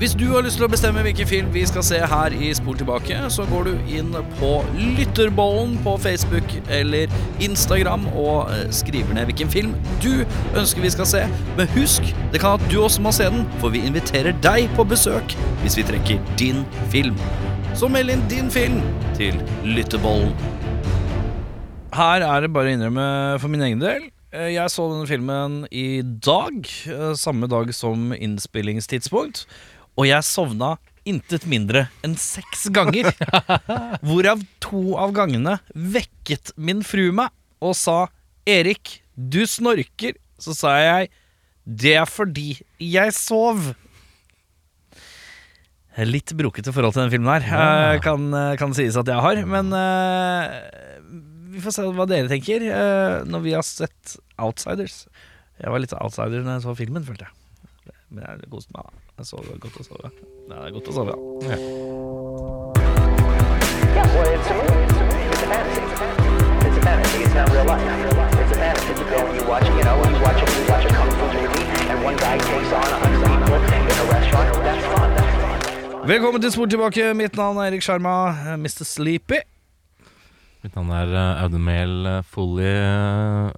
Hvis du har lyst til å bestemme hvilken film vi skal se her i Spol tilbake, så går du inn på Lytterbollen på Facebook eller Instagram og eh, skriver ned hvilken film du ønsker vi skal se. Men husk, det kan at du også må se den, for vi inviterer deg på besøk hvis vi trekker din film. Så meld inn din film til Lytterbollen. Her er det bare å innrømme for min egen del. Eh, Jeg så denne filmen i dag, eh, samme dag som innspillingstidspunkt, og jeg sovna intet mindre enn seks ganger. Hvorav to av gangene vekket min frue meg og sa 'Erik, du snorker'. Så sa jeg 'Det er fordi jeg sov'. Litt brokete forhold til den filmen her, eh, kan, kan sies at jeg har. Men uh, vi får se hva dere tenker uh, når vi har sett Outsiders. Jeg var litt outsider når jeg så filmen, følte jeg. Men jeg koste meg. Jeg sover godt å sove. Nei, det er godt å sove, ja. Yeah, well, it's a movie. It's a movie. It's a fantasy. It's a fantasy. It's not real life. It's a fantasy. You go and you watch, you know, you watch a, you watch a kung fu movie, and one guy takes on a hundred people in a restaurant. That's fun. That's fun. Velkommen til Spor tilbake. Mitt navn er Erik Sjarma, Mr. Sleepy. Mitt navn er uh, Audun Mehl uh, Fully uh,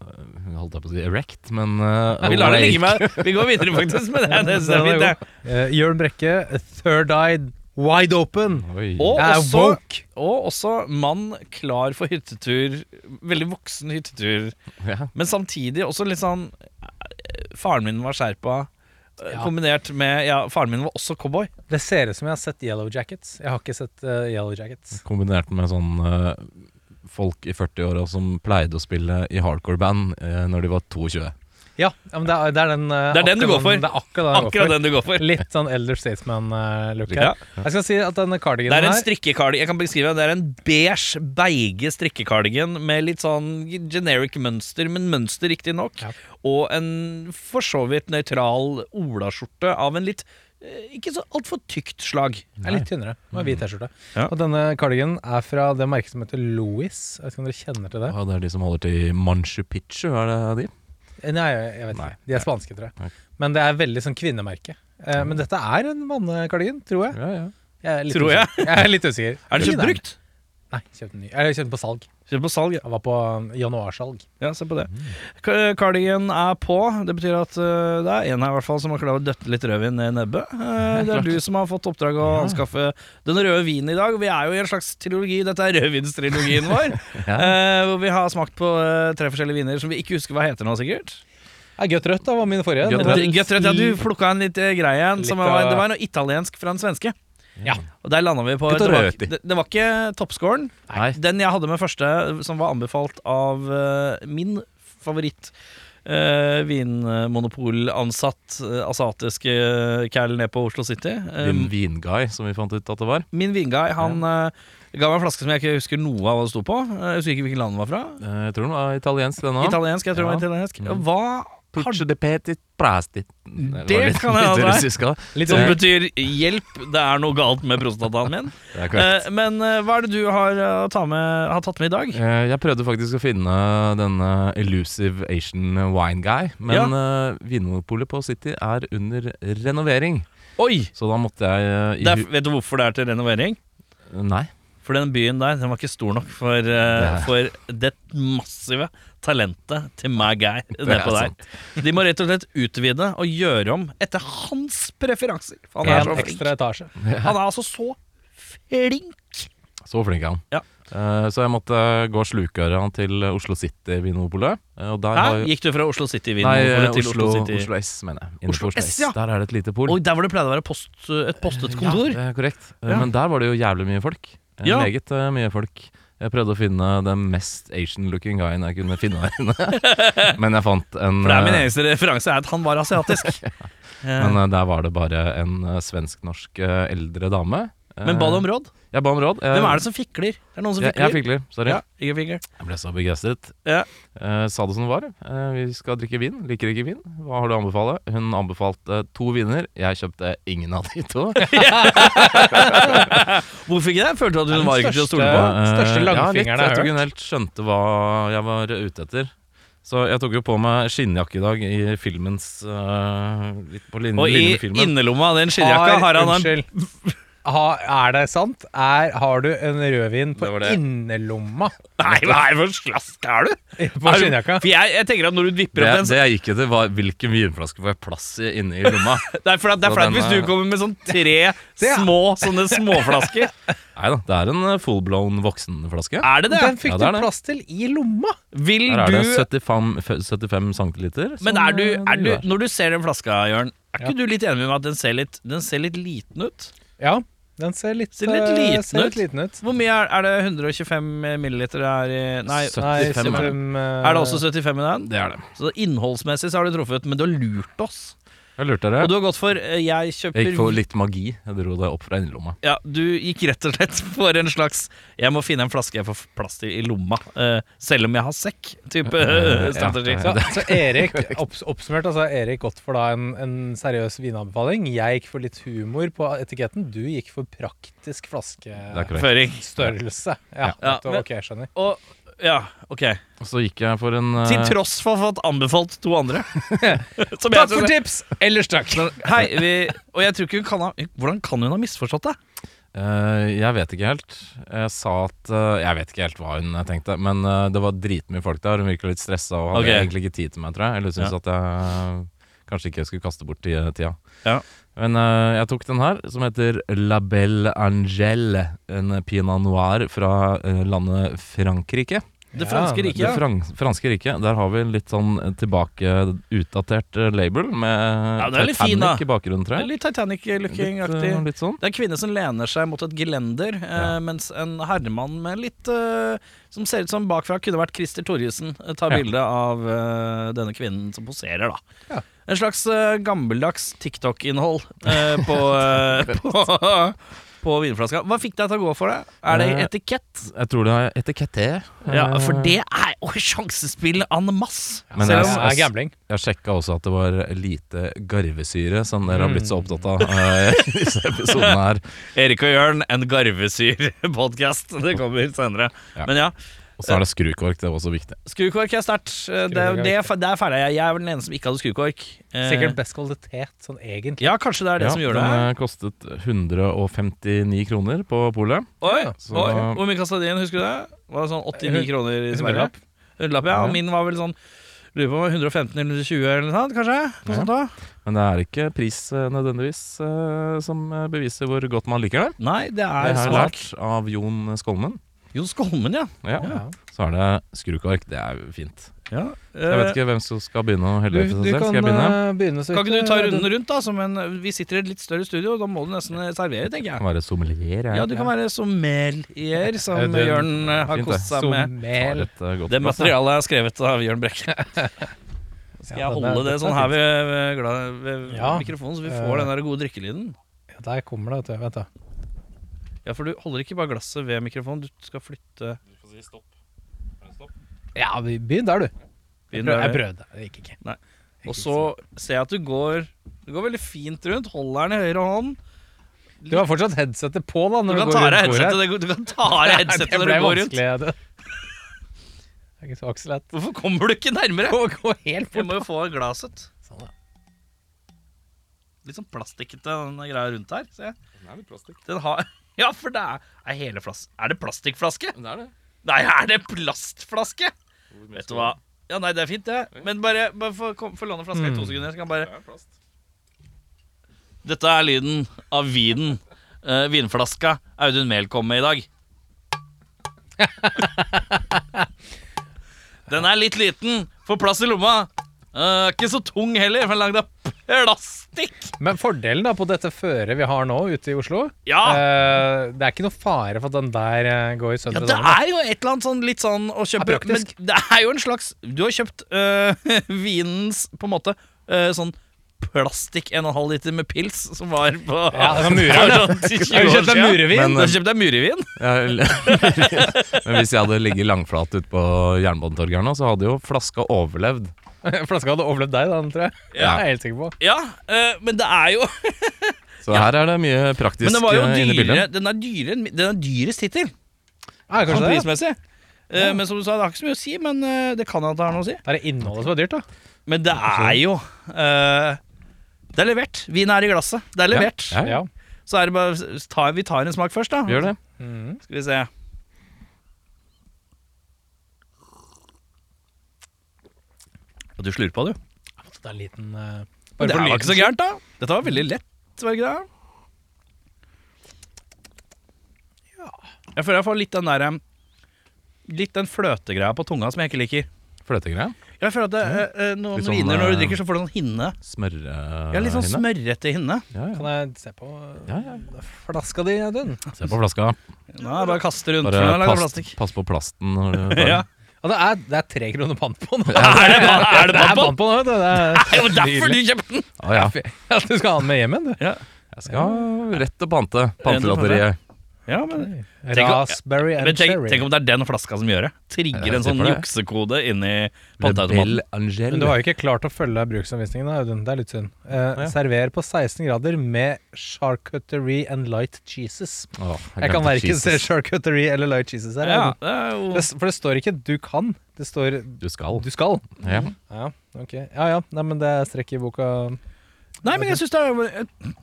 Holdt jeg på å si erect, men uh, Vi lar det ligge med. Vi går videre, faktisk. med det, det, det er fint, det. Uh, Jørn Brekke, Third Eyed, Wide Open. Oi. Og Jeg er også, woke. og også mann klar for hyttetur. Veldig voksen hyttetur. Ja. Men samtidig også litt sånn eh, Faren min var skjerpa. eh, Ja. Kombinert med Ja, faren min var også cowboy. Det ser ut som jeg har sett Yellow Jackets. Jeg har ikke sett uh, Yellow Jackets. Kombinert med sånn uh, folk i 40-åra som pleide å spille i hardcore-band eh, når de var 22. Ja, ja, men det er, det er den eh, Det er den du går for. Det er akkurat den jeg går Akkurat for. den du går for. Litt sånn Elder Statesman-look Ja. her. Jeg skal si at denne Det cardiganen er en her strikkekardigan Jeg kan beskrive det. Det er en beige, beige strikkekardigan med litt sånn generic mønster, men mønster riktignok. Ja. Og en for så vidt nøytral olaskjorte av en litt ikke så altfor tykt slag. Det er litt tynnere. Og hvit T-skjorte. Ja. Og denne cardiganen er fra det merket som heter Louis. Jeg vet ikke om dere kjenner til det? Ja, det er de som holder til Manchu Picchu, er det de? Eh, Nei, jeg, vet Nei. ikke. De er spanske, tror jeg. Ok. Men det er veldig sånn kvinnemerke. Eh, men dette er en mannekardigan, tror jeg. Ja, ja. jeg er litt Tror jeg. jeg er litt usikker. Er det kjøpt brukt? Nei, kjøpt ny. Jeg kjøpte den på salg. Kjøpt på salg, ja. Var på um, januarsalg. Ja, se på det. Mm. Cardigan er på. Det betyr at uh, det er en her i hvert fall som har klart å døtte litt rødvin ned i nebbet. Uh, det er du som har fått oppdrag å anskaffe den røde vinen i dag. Vi er jo i en slags trilogi. Dette er rødvinstrilogien vår. eh, hvor vi har smakt på eh, tre forskjellige viner som vi ikke husker hva heter nå, sikkert. Ja, Gøtt rødt da var min forrige. Gøtt rødt. ja, du plukka en litt eh, greie en. Som Litt av- var, det var noe italiensk fra en svenske. Ja. Og der landa vi på det var, det, det var ikke toppscoren. Den jeg hadde med første, som var anbefalt av uh, min favoritt uh, vinmonopolansatt uh, asiatiske cal ned på Oslo City. Eh, Din vinguy, som vi fant ut at det var. min vinguy, han uh, ga meg en flaske som jeg ikke husker noe av hva det sto på. Jeg husker ikke hvilket land den var fra. Jeg tror den var italiensk, den òg. Italiensk, jeg tror den var italiensk. Mm. Hva har de petit prastit Det kan ha litt det er. Litt Som sånn betyr 'hjelp, det er noe galt med prostataen min'. Det. Eh, men eh, hva er det du har, eh, ta med, har tatt med i dag? Eh, Jeg prøvde faktisk å finne denne elusive Asian wine guy, men eh, Vinmonopolet på City er under renovering. Oi! Så da måtte jeg uh, Det er, vet du hvorfor det er til renovering? Nei. For den byen der den var ikke stor nok for, er- for det massive talentet til my guy nedpå der. De må rett og slett utvide og gjøre om etter hans preferanser. For han er så flink. etasje. Han er altså så flink. Så flink er han. Ja. Uh, Så jeg måtte gå slukøra til Oslo City Vinmonopolet. Uh, Og Gikk du fra Oslo City Vin til Oslo, Oslo Oslo, S, mener jeg. Inne Oslo Oslo S, ja. Der er det et lite pol. Oi, der hvor det pleide å være post, et postet kontor. Ja, det er korrekt. Ja. Men der var det jo jævlig mye folk. Eh, Ja. Meget eh, mye folk. Jeg prøvde å finne den mest Asian-looking guyen jeg kunne finne her inne. Men jeg fant en For det er min eh, eneste referanse er at han var asiatisk. Men eh, der var det bare en eh, svensk-norsk eh, eldre dame. Eh, Men ba du om råd? Jeg ba om råd. Eh, Hvem er det som fikler? Det er noen som fikler. jeg fikler. Sorry. Ja, ikke fikler. Jeg ble så begeistret. Ja. Eh, sa det som det var. Eh, vi skal drikke vin. Liker ikke vin. Hva har du å anbefale? Hun anbefalte to viner. Jeg kjøpte ingen av de to. Hvorfor ikke det? Følte du at hun var ikke til å stole største- på? største Eh, langfingeren ja, jeg litt. har Jeg tror hørt. hun helt skjønte hva jeg var ute etter. Så jeg tok jo på meg skinnjakke i dag i filmens uh, Litt på linje Og i filmen. innerlomma av den skinnjakka har han en. Ha, er det sant? Er, har du en rødvin på Det det. innerlomma Nei, hva er det for slask er du? på skinnjakka? For jeg, jeg tenker at når du vipper opp den det jeg gikk etter, var hvilken vinflaske får jeg plass i inne i lomma. Det er, det er flaut hvis du kommer med sånn tre er- små sånne småflasker. Nei da, det er en øh, full-blown voksenflaske. Er det det? Den fikk Ja, det er du det. plass til i lomma! Vil Her er det du 75, f- 75 centiliter. Men er du, er du, når du ser den flaska, Jørn, er ikke Ja. du litt enig med meg at den ser litt, den ser litt liten ut? Ja, den ser litt, Ser litt eh, liten ser litt ut. liten ut. Hvor mye er, er det 125 milliliter her i Nei, 75 er det. 75, eh, er det også 75 i den? Det er det. Så innholdsmessig så har du truffet, men du har lurt oss. Jeg lurte dere. Og du har gått for eh, jeg kjøper Jeg gikk for litt magi. Jeg dro det opp fra innerlomma. Ja, du gikk rett og slett for en slags Jeg må finne en flaske jeg får plass til i lomma, eh, selv om jeg har sekk-type Ja, strategi. ja. Så, så Erik, opps, oppsummert, altså Erik gått for da en, en seriøs vinanbefaling. Jeg gikk for litt humor på etiketten. Du gikk for praktisk Det er korrekt. Føring. flaskestørrelse. Ja, Ja, det men- ok, skjønner. Og ja, ok. Og så gikk jeg for en øh, Til tross for å ha fått anbefalt to andre. Som jeg Takk for synes- tips! Ellers takk. Hei, vi, og jeg tror ikke hun kan ha Hvordan kan hun ha misforstått det? Eh, jeg vet ikke helt. Jeg sa at eh, Jeg vet ikke helt hva hun tenkte, men eh, det var dritmye folk der. Hun virka litt stressa og hadde Ok. egentlig ikke tid til meg, tror jeg. Eller syntes at jeg kanskje ikke skulle kaste bort ti- tida. Ja. Men uh, jeg tok den her, som heter La Belle Angele. En pinot noir fra uh, landet Frankrike. Det franske riket. Det Ja. Det franske riket. Der har vi litt sånn tilbake utdatert eh, label med Ja, er fin. Titanic i bakgrunnen, tror jeg. Litt Titanic-looking-aktig. Litt, eh, litt sånn. Det er en kvinne som lener seg mot et gelender, eh, Ja. mens en herremann med litt eh, Som ser ut som bakfra kunne vært Christer Torjussen, eh, tar Ja. bilde av eh, denne kvinnen som poserer, da. Ja. En slags eh, gammeldags TikTok-innhold eh, på, eh, på, på vinflaska. Hva fikk deg til å gå for det? Er det Eh, etikett? Jeg tror det er etikette. Ja, for Eh, det er jo sjansespill en masse. Men Selv om- Det er gambling. Jeg sjekka også at det var lite garvesyre, som dere har blitt så Mm. opptatt av eh, i disse episodene her. Erik og Jørn, en garvesyre-podkast. Det kommer senere. Men ja, Og så er det skrukork, det var også viktig. skrukork er sterkt. Eh, Det, er det, det er ferdig. Jeg er vel den eneste som ikke hadde skrukork. Eh, Sikkert best kvalitet, sånn egentlig. Ja, kanskje det er det som gjør det. Den eh, kostet 159 kroner på polet. Oi, Så- oi, Hvor mye kasta din, husker du det? Var det sånn 89 kroner i Sverige? Hundrelapp. Ja. Og min var vel sånn Lurer på om det var 115 eller 120 eller noe sånt, kanskje? Noe Ja. sånt da? Men det er ikke pris nødvendigvis som beviser hvor godt man liker det. Nei, det Det er jeg svakt. lært av Jon Skolmen. Jon Skolmen, ja. Ja. Ja. Så er det skrukork. Det er jo fint. ja. Jeg vet Eh, ikke hvem som skal begynne å helle for seg selv. kan Skal jeg begynne? eh, begynne Kan ikke du ta eh, runden rundt, da? Som en, vi sitter i et litt større studio, da må du nesten servere, tenker jeg. Kan være sommelier. jeg. Ja, du kan være sommelier, som Ja, det- Jørn eh, har kost seg med. Et, eh, Det materialet er skrevet av Jørn Brekke. Skal jeg holde det sånn er her ved, ved, ved, ved mikrofonen, så vi Eh. får den der gode drikkelyden? Ja, der kommer det, vet du. Ja, for du holder ikke bare glasset ved mikrofonen, du skal flytte Ja, vi- begynn der, du. Begynn der. jeg prøvde. Det gikk ikke. Og så ser jeg at du går Du går veldig fint rundt. Holder den i høyre hånd. Du har fortsatt headsetet på, da. Når du, kan går ta rundt headsetet, du kan ta av deg headsetet når du går rundt. Det. det er ikke så akselett. Hvorfor kommer du ikke nærmere? Gå, gå helt Jeg fort. må jo få glasset. Sånn, ja. Litt sånn plastikkete den greia rundt her. ser jeg. Den har Ja, for det er, er hele flas Er det plastikkflaske? Det er det. Nei, er det plastflaske? Vet du hva? Ja, nei, det er fint, det. Men bare, bare få, kom, få flaska i to sekunder. Så kan bare Dette er lyden av vinen. Uh, vinflaska Audun Mehl kom med i dag. Den er litt liten. Får plass i lomma. Uh, ikke så tung heller, for den er lagd av plastikk. Men fordelen da på dette føret vi har nå ute i Oslo Ja. eh, Det er ikke noe fare for at den der eh, går i Ja, det er jo et eller annet sånn litt sånn å kjøpe Ja. Men det er jo en slags Du har kjøpt øh, vinens på en måte øh, sånn plastikk 1,5 liter med pils som var på Ja, det var mureren, sånn Har du kjøpt deg murevin? Men, Du har kjøpt deg murevin? Ja, Men hvis jeg hadde ligget langflat ute på Jernbanetorget her nå, så hadde jo flaska overlevd. Flaska hadde overlevd deg, da, tror jeg. Ja. Det er jeg helt sikker på. Ja, øh, men det er jo Så her er det mye praktisk Men den var jo eh, inne i dyrere bildet. Den er dyrere enn- Den er dyrest hittil, Er det sånn kanskje det? prismessig. Eh, Men som du sa, det har ikke så mye å si, men eh, det kan hende det har noe å si. Det er innholdet som er dyrt, da. Men det er jo eh, Det er levert. Vin er i glasset. Det er levert. Ja, ja. Så er det bare ta, Vi tar en smak først, da. Vi gjør det. Mhm. Skal vi se. Og du slurpa, på, du. Det er en liten uh, Men det var ikke så gærent, da. Dette var veldig lett, var det ikke det? Jeg føler jeg får litt den der um, Litt den fløtegreia på tunga som jeg ikke liker. Fløtegreia? Jeg føler at det, eh, eh, Noen Litt sånn, viner når du eh, drikker, så får du sånn hinne. Smørre... Ja, Litt sånn smørrete hinne. Ja, ja. Kan jeg se på Ja, ja. flaska di, Audun? Se på flaska. Nå er det bare å kaste rundt. Bare pass, plastikk. pass på plasten. Når du tar den. Ja, det er, det er tre kroner pant på den. Er det pant- er det pant på? den. Det er, Det er jo derfor du kjøpte den! Å ja. Ja, du skal ha den med hjem igjen, du. Ja, Jeg skal rett til pante. Pantelotteriet. Ja men Tenk om- Raspberry and Men tenk, cherry. tenk om det er den flaska som gjør det. Trigger en sånn juksekode inni panteautomaten. Men du har jo ikke klart å følge bruksanvisningen, Audun. Det er litt synd. Eh, Ja. Server på 16 grader med charcuterie and light cheeses. Oh, Jeg kan verken se charcuterie eller light cheeses her. Ja, det jo for det står ikke 'du kan', det står Du skal. 'du skal'. Ja. Ja, okay. Ja ja, Nei, men det er strekk i boka. Nei, men jeg syns det er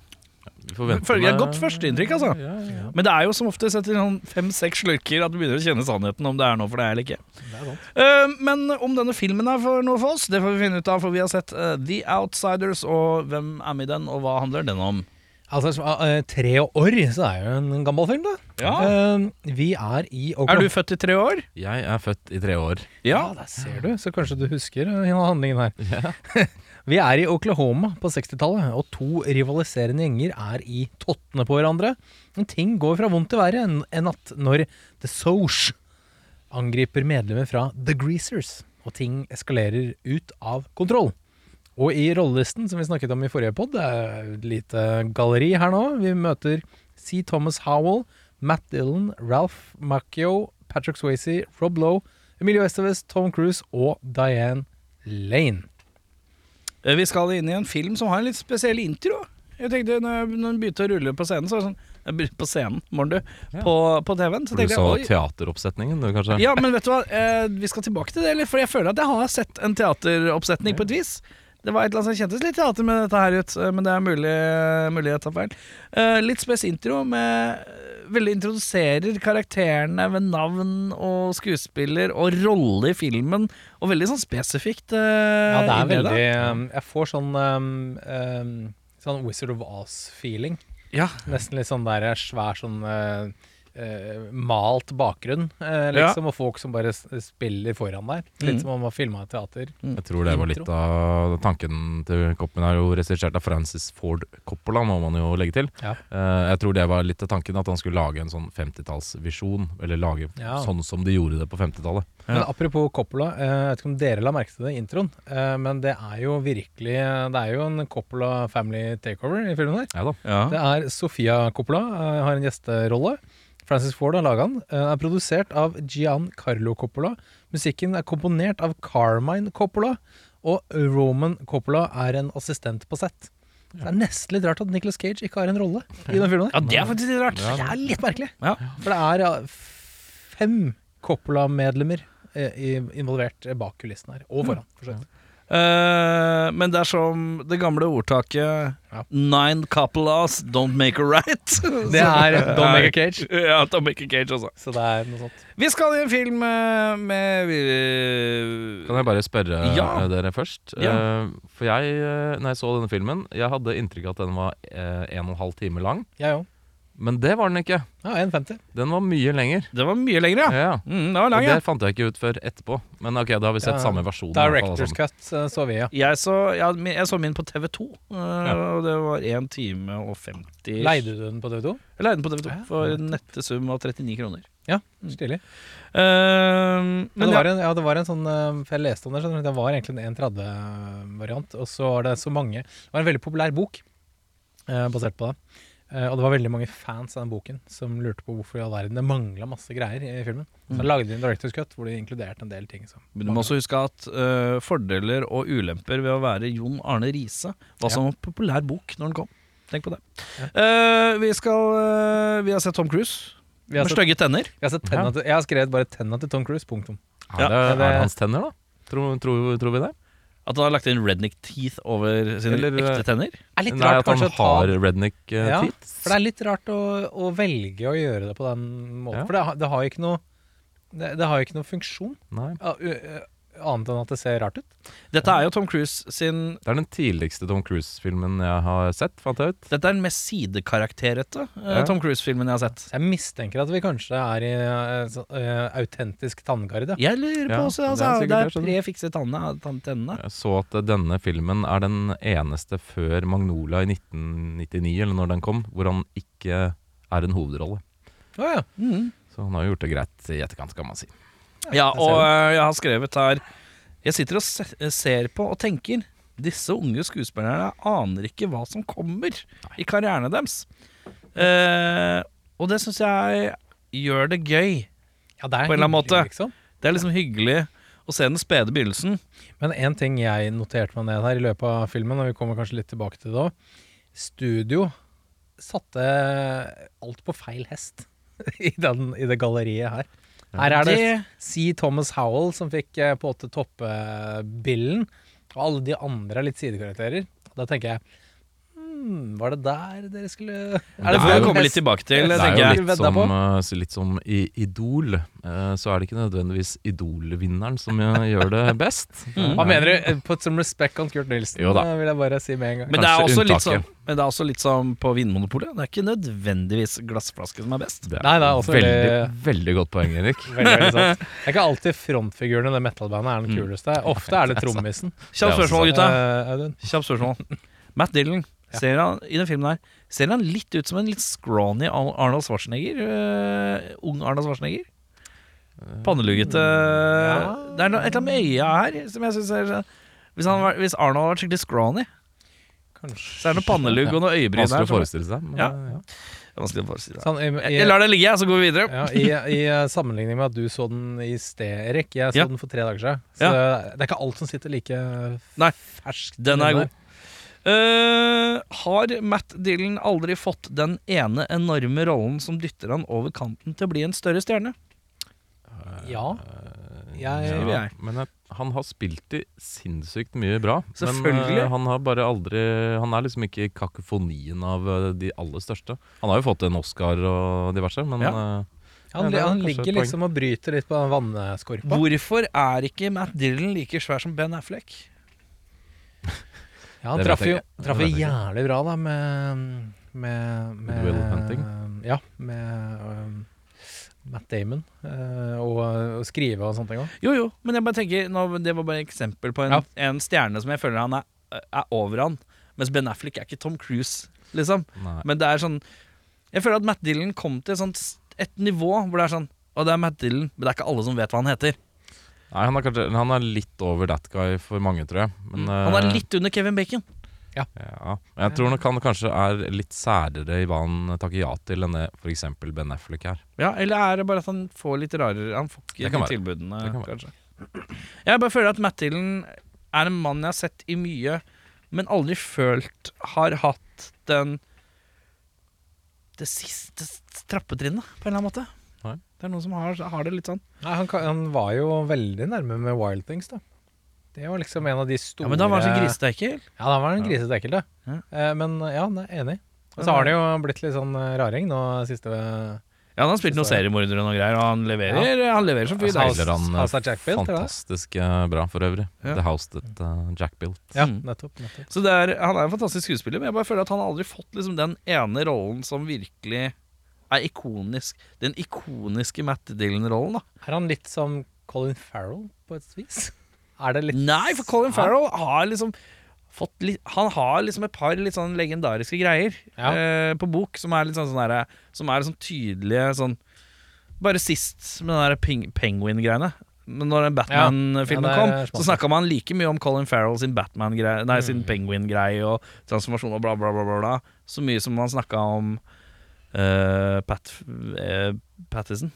Vi et godt førsteinntrykk, altså. Ja, ja. Men det er jo som oftest etter sånn fem-seks slurker at du begynner å kjenne sannheten om det er noe for deg eller ikke. Det er sant. Eh, men om denne filmen er for noe for oss, det får vi finne ut av, for vi har sett uh, The Outsiders, og hvem er med i den, og hva handler den om? Altså, så, eh, tre år, så er jo en gammel film, da. Ja. Uh, vi er i Er du født i tre år? Jeg er født i tre år. Ja, der ser du. Så kanskje du husker uh, handlingen her. Ja. Vi er i Oklahoma på 60-tallet, og to rivaliserende gjenger er i tottene på hverandre. Men ting går fra vondt til verre en, natt når The Soch angriper medlemmer fra The Greasers, og ting eskalerer ut av kontroll. Og i rollelisten, som vi snakket om i forrige pod, det er et lite galleri her nå. Vi møter C. Thomas Howell, Matt Dillon, Ralph Macchio, Patrick Swayze, Rob Lowe, Emilio Estevez, Tom Cruise og Diane Lane. Eh, Vi skal inn i en film som har en litt spesiell intro. Jeg tenkte Når jeg- når den begynte å rulle på scenen, så var det sånn På scenen, morgen du. Ja. På, på TV-en. Så du tenkte så teateroppsetningen, du, kanskje? Ja, men vet du hva, eh, vi skal tilbake til det, eller? For jeg føler at jeg har sett en teateroppsetning på et vis. Det var et eller annet som kjentes litt teater med dette her ut, eh, men det er mulig, mulig jeg tar feil. Eh, litt spes intro med Veldig introduserer karakterene ved navn og skuespiller og rolle i filmen, og veldig sånn spesifikt. Uh, Ja, det er veldig um, Jeg får sånn um, um, Sånn Wizard of Oz-feeling. Ja, Nesten litt sånn der svær sånn uh, uh, malt bakgrunn, uh, liksom, og folk som bare spiller foran deg. Litt Mm. som om man filma et teater. Jeg tror det var litt av tanken til Koppen. er jo regissert av Francis Ford Coppola, må man jo legge til. Ja. Eh, jeg tror det var litt av tanken at han skulle lage en sånn 50-tallsvisjon. Eller lage Ja. sånn som de gjorde det på 50-tallet. Men apropos Coppola, eh, jeg vet ikke om dere la merke til det i introen, eh, men det er jo virkelig Det er jo en Coppola family takeover i filmen her. Ja da. ja. Det er Sofia Coppola, eh, har en gjesterolle. Francis Ford har laga den. Den er produsert av Gian Carlo Coppola. Musikken er komponert av Carmine Coppola. Og Roman Coppola er en assistent på sett. Så det er nesten litt rart at Nicolas Cage ikke har en rolle i den filmen. ja, det er faktisk litt rart. Det er litt merkelig. Ja. For det er ja, fem Coppola-medlemmer eh, involvert eh, bak kulissene her. Og foran. for så vidt. Eh, men det er som det gamle ordtaket Ja. Nine Coppolas don't make a right. Det er Don't Make a Cage. Ja, don't make a cage også. Så det er noe sånt. Vi skal i en film eh, med eh, Kan jeg bare spørre Ja. dere først? Ja. Uh, for jeg, når jeg så denne filmen, jeg hadde inntrykk av at den var eh, en og en halv time lang. Jeg òg. Men det var den ikke. Ja, 1,50. Den var mye lenger. Det var mye lenger, ja. Ja. Mm, det var Og lang, ja. det fant jeg ikke ut før etterpå. Men ok, da har vi sett Ja. samme versjon. fall, Directors altså. cut eh, så vi, ja. Jeg så, ja, min- jeg så min på TV2, eh, og det var 1 time og 50 Leide du den på TV2? Jeg leide den på TV2 Ja. for en nette sum av 39 kroner. Ja, stilig. Uh, Men men det ja, var en, ja, det var en sånn For jeg leste om det, skjønner du, det var egentlig en 1.30-variant. Og så var det så mange Det var en veldig populær bok eh, basert på det. Eh, og det var veldig mange fans av den boken som lurte på hvorfor i all verden det mangla masse greier i filmen. Så Mm. lagde de en Directors Cut hvor de inkluderte en del ting. Som Men du må også huske at uh, fordeler og ulemper ved å være Jon Arne Riise var Ja. som en populær bok når den kom. Tenk på det. Ja. Uh, vi skal uh, Vi har sett Tom Cruise. Vi har Med stygge tenner. jeg har, sett tenna til, jeg har skrevet bare tenna til Tom Cruise. Punktum. Er Ja, det, det- er det hans tenner, da? Tror, tror, tror vi det? At han har lagt inn redneck teeth over sine Eller, ekte tenner. er litt Nei, rart at han kanskje å ta har redneck uh, Ja, teeth? For det er litt rart å, å velge å gjøre det på den måten. Ja. For det, har- det har jo ikke noe det, det har jo ikke noe funksjon, Nei. Annet enn at det ser rart ut. Dette er jo Tom Cruise sin Det er den tidligste Tom Cruise-filmen jeg har sett, fant jeg ut. Dette er den mest sidekarakterete eh, Ja. Tom Cruise-filmen jeg har sett. Jeg mistenker at vi kanskje er i eh, så- eh, autentisk tanngarde. Jeg lurer på Ja, også, det er altså, sikkert det er det, skjønner tre fikse tannene. tann- tennene. Jeg så at denne filmen er den eneste før Magnola i 1999, eller når den kom, hvor han ikke er en hovedrolle. Å ja. Mm. Så han har jo gjort det greit i etterkant, skal man si. Ja, og eh, jeg har skrevet her Jeg sitter og se ser på og tenker Disse unge skuespillerne aner ikke hva som kommer i karrieren deres. Eh, og det syns jeg gjør det gøy. ja, det er På en eller annen hyggelig, måte. Liksom. Det er liksom hyggelig å se den spede begynnelsen. Men en ting jeg noterte meg ned her i løpet av filmen, og vi kommer kanskje litt tilbake til det òg Studio satte alt på feil hest i, den, i det galleriet her. Her er det C. Thomas Howell som fikk eh, på en måte toppebillen, og alle de andre er litt sidekarakterer. Da tenker jeg hmm, Var det der dere skulle Er Det det er jo komme litt tilbake til, Det er jo litt som, uh, litt som i Idol. Uh, så er det ikke nødvendigvis Idol-vinneren som uh, gjør det best. Mm. Hva mener du? Put some respect on Kurt Nilsen, Jo da. eh, vil jeg bare si med en gang. Men det, er også litt sånn som, men det er også litt som på Vinmonopolet. Det er ikke nødvendigvis glassflaske som er best. Det er Nei, det er også veldig, veldig- veldig godt poeng, Erik. Veldig, veldig sant. Det er ikke alltid frontfiguren i det metal-bandet er den Mm. kuleste. Ofte er det trommisen. Kjapt spørsmål, gutta. Eh, Kjapt spørsmål. Matt Dillon, Ja. ser han, i den filmen her Ser han litt ut som en litt scrawny Arnold Schwarzenegger? Uh, ung Arnold Schwarzenegger? Panneluggete Ja. Det er noe, et eller annet med øya her som jeg syns er sånn- hvis, han, hvis Arnold hadde vært skikkelig scrawny, Kanskje. så er det noe pannelugg og noe øyebryn Vanskelig å forestille seg. Men, Ja. ja. Er vanskelig å forestille seg. Sånn, i, i, Jeg lar det ligge, så går vi videre. ja, i, I eh, sammenligning med at du så den i sted, Erik. Jeg så Ja. den for tre dager siden. Så det er ikke alt som sitter like Nei, ferskt. Den er god. Eh, har Matt Dillon aldri fått den ene enorme rollen som dytter han over kanten til å bli en større stjerne? Ja. Jeg, Skriver Ja, jeg. men jeg, han har spilt i sinnssykt mye bra. Selvfølgelig. Men uh, han har bare aldri Han er liksom ikke i kakofonien av uh, de aller største. Han har jo fått en Oscar og diverse, men Ja. han, Ja, han ligger liksom og bryter litt på vannskorpa. Hvorfor er ikke Matt Dillon like svær som Ben Affleck? Ja, han traff jo, traff jo jævlig bra da med Med, med Will Hunting? Ja, med um, Matt Damon. eh, og, og skrive og sånne ting òg. Jo, jo, men jeg bare tenker nå, Det var bare et eksempel på en, Ja. en stjerne som jeg føler han er, er over han. Mens Ben Affleck er ikke Tom Cruise, liksom. nei. Men det er sånn Jeg føler at Matt Dillon kom til et, sånt, et nivå hvor det er sånn Og det er Matt Dillon, men det er ikke alle som vet hva han heter. Nei han, er kanskje, han er litt over that guy for mange, tror jeg. Men, Mm. Han er uh, litt under Kevin Bacon. Ja, Jeg tror nok han kanskje er litt særere i hva han takker ja til enn det f.eks. Ben Affleck er. Ja, Eller er det bare at han får litt rarere Han får ikke de tilbudene, kan kanskje. Jeg bare føler at Matt Dillon er en mann jeg har sett i mye, men aldri følt har hatt den Det siste trappetrinnet, på en eller annen måte. Nei. Det er noen som har, har det litt sånn. Nei, han, kan- han var jo veldig nærme med Wild Things, da. Det var liksom en av de store Ja, Men da var han så grisete ekkel. Ja, da var han grisete ekkel, da. Ja. Eh, men ja, nei, enig. Og så har han jo blitt litt sånn eh, raring nå siste Ja, Han har spilt noen seriemordere og noe greier, og han leverer, han leverer som fyr. Så. Spiller han uh, House of Jack Built, eller? fantastisk uh, bra for øvrig. Ja. The House That uh, Jack Built. Ja, Mm. nettopp. nettopp. Så det er, Han er en fantastisk skuespiller, men jeg bare føler at han har aldri fått liksom den ene rollen som virkelig er ikonisk. Den ikoniske Matt Dillon-rollen. da Er han litt som Colin Farrell på et vis? Er det litt Nei, for Colin Farrell har liksom fått litt Han har liksom et par litt sånn legendariske greier Ja. eh, på bok som er litt sånn, sånn derre- Som er sånn tydelige sånn Bare sist med den der peng penguin-greiene. Men Når den Batman-filmen Ja, er kom, så snakka man like mye om Colin Farrell sin Batman-greie Nei, sin penguin-greie og transformasjon og bla, bla, bla, bla. Så mye som man snakka om eh, Pat uh, Pattison,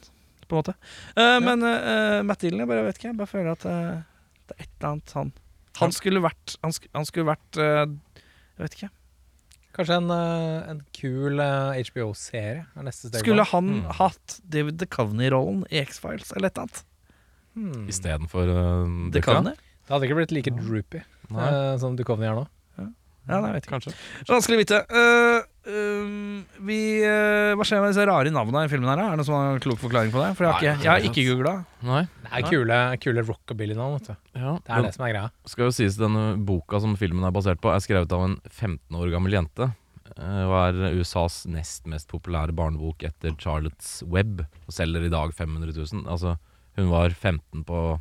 på en måte. Eh, Men eh, Matt Dillon, jeg bare vet ikke. Jeg bare føler at det er et eller annet han Han skulle vært Han, sk han skulle vært Jeg vet ikke. Kanskje en, en kul HBO-serie er neste steg. Skulle han Mm. hatt David DeCovney-rollen i X-Files eller et eller annet? Hmm. Istedenfor uh, DeCovney? Det hadde ikke blitt like droopy uh, som DeCovney er nå. Ja, nei, jeg vet ikke. kanskje. Vanskelig å vite. Eh, um, vi, uh, hva skjer med disse rare navnene i filmen her? da? Er det noen som har en klok forklaring på det? For jeg har ikke, jeg har ikke googla. Nei. Det er kule, kule rockabilly-navn, vet du. Ja, Det er det som er greia. skal jo sies Denne boka som filmen er basert på, er skrevet av en 15 år gammel jente. eh, Og er USAs nest mest populære barnebok etter Charlottes Web. Og selger i dag 500 000. Altså, hun var 15 på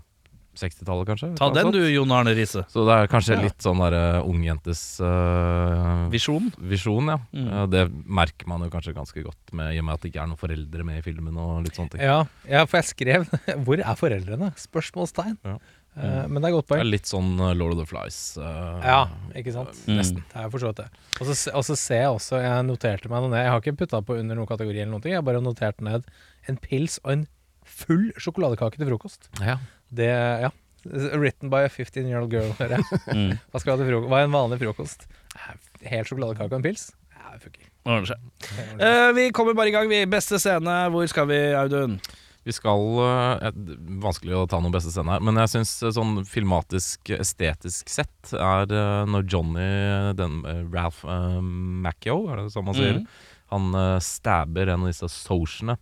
60-tallet, kanskje? Ta den sånt. du, Jon Arne Riise. Så det er kanskje Ja. litt sånn der uh, ungjentes uh, Visjon. visjon, ja. Mm. ja. Det merker man jo kanskje ganske godt med, i og med at det ikke er noen foreldre med i filmen. og litt sånne ting. Ja, ja, for jeg skrev 'Hvor er foreldrene?' Spørsmålstegn. Ja. Uh, men det er godt Det er litt sånn uh, Lord of the Flies. uh, Ja, ikke sant? Mm. Nesten. Det er forstått så det. Og så, og så ser jeg også, jeg noterte meg noe ned, jeg har ikke putta på under noen kategori eller noen ting, jeg har bare notert ned en pils og en full sjokoladekake til frokost. Ja. Det, ja. Written by a 15 year old girl, hører jeg. Mm. Hva skal ha til frokost? Hva er en vanlig frokost? Eh, Helt sjokoladekake og en pils? Ja, det funker. Ordner seg. Eh, vi kommer bare i gang, vi. Beste scene. Hvor skal vi, Audun? Vi skal uh, eh, Vanskelig å ta noen beste scene her, men jeg syns sånn filmatisk, estetisk sett er uh, når Johnny, den uh, Ralph uh, Macchio, er det sånn man sier, Mhm. han uh, stabber en av disse sociene.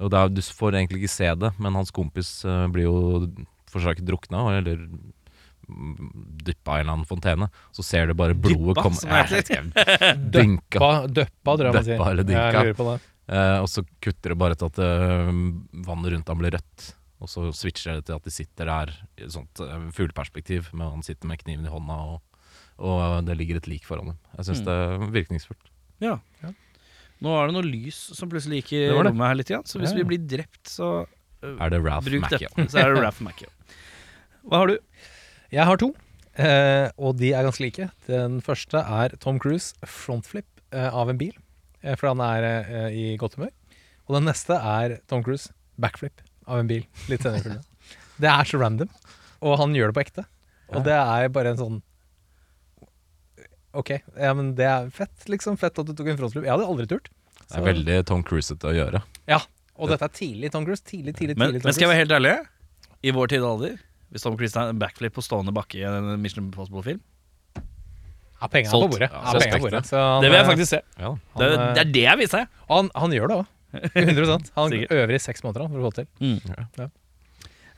Og er, du får egentlig ikke se det, men hans kompis uh, blir jo forsøkt drukna, eller mm, dyppa i en eller annen fontene. Så ser du bare blodet Dyppa, komme. Eh, Dynka. Døppa, tror jeg man sier. Eller dynka. Jeg på det. Eh, og så kutter det bare til at eh, vannet rundt ham blir rødt. Og så switcher det til at de sitter der i et sånt uh, fugleperspektiv. Med han sitter med kniven i hånda, og, og det ligger et lik foran dem. Jeg syns Mm. det er virkningsfullt. Ja. Ja. Nå er det noe lys som plutselig gikk i Det det. rommet her litt, igjen, så hvis vi blir drept, så uh, Er det Ralph bruk. Så er det Ralph Macchio. Hva har du? Jeg har to, eh, og de er ganske like. Den første er Tom Cruise frontflip eh, av en bil, eh, for han er eh, i godt humør. Og den neste er Tom Cruise backflip av en bil litt senere i filmen. Det er så random, og han gjør det på ekte. Og det er bare en sånn Ok, ja, men det er fett, liksom. Fett at du tok en frontflip. Jeg hadde aldri turt. Det er veldig Tom Cruise-ete å gjøre. Ja, og dette er tidlig Tom Cruise. Tidlig, tidlig, Men, tidlig Tom men skal jeg være helt ærlig? I vår tid og alder, hvis Tom Cruise tar en backflip på stående bakke i en Mission Impossible-film Ja, pengene er Solgt. på bordet. Ja, Ja, pengene er på respekt, bordet. Så han, Det vil jeg eh, faktisk se. Ja. Det, han, det er det jeg vil se. Og han, han gjør det òg. 100 Han Sikkert. øver i seks måneder han, for å få det til.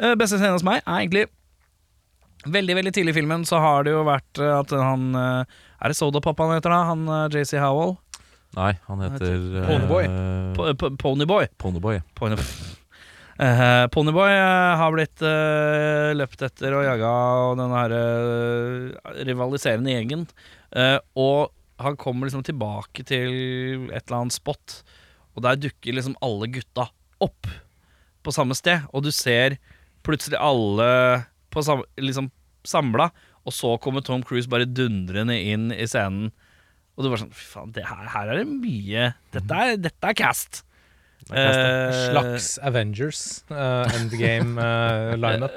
Eh, Beste scenen hos meg er egentlig Veldig veldig tidlig i filmen så har det jo vært eh, at han eh, Er det Sodapappa han heter, da? Han eh, JC Howell? Nei, han heter Ponyboy. Po- po- Ponyboy. Ponyboy. Pony Eh, Ponyboy uh, har blitt uh, løpt etter og jaga av denne her rivaliserende gjengen. Eh, og han kommer liksom tilbake til et eller annet spot, og der dukker liksom alle gutta opp på samme sted. Og du ser plutselig alle på sam liksom samla, og så kommer Tom Cruise bare dundrende inn i scenen. Og du var sånn Fy faen, det her, her er det mye Dette er, dette er cast. Uh, Slags Avengers, uh, endgame uh, lineup.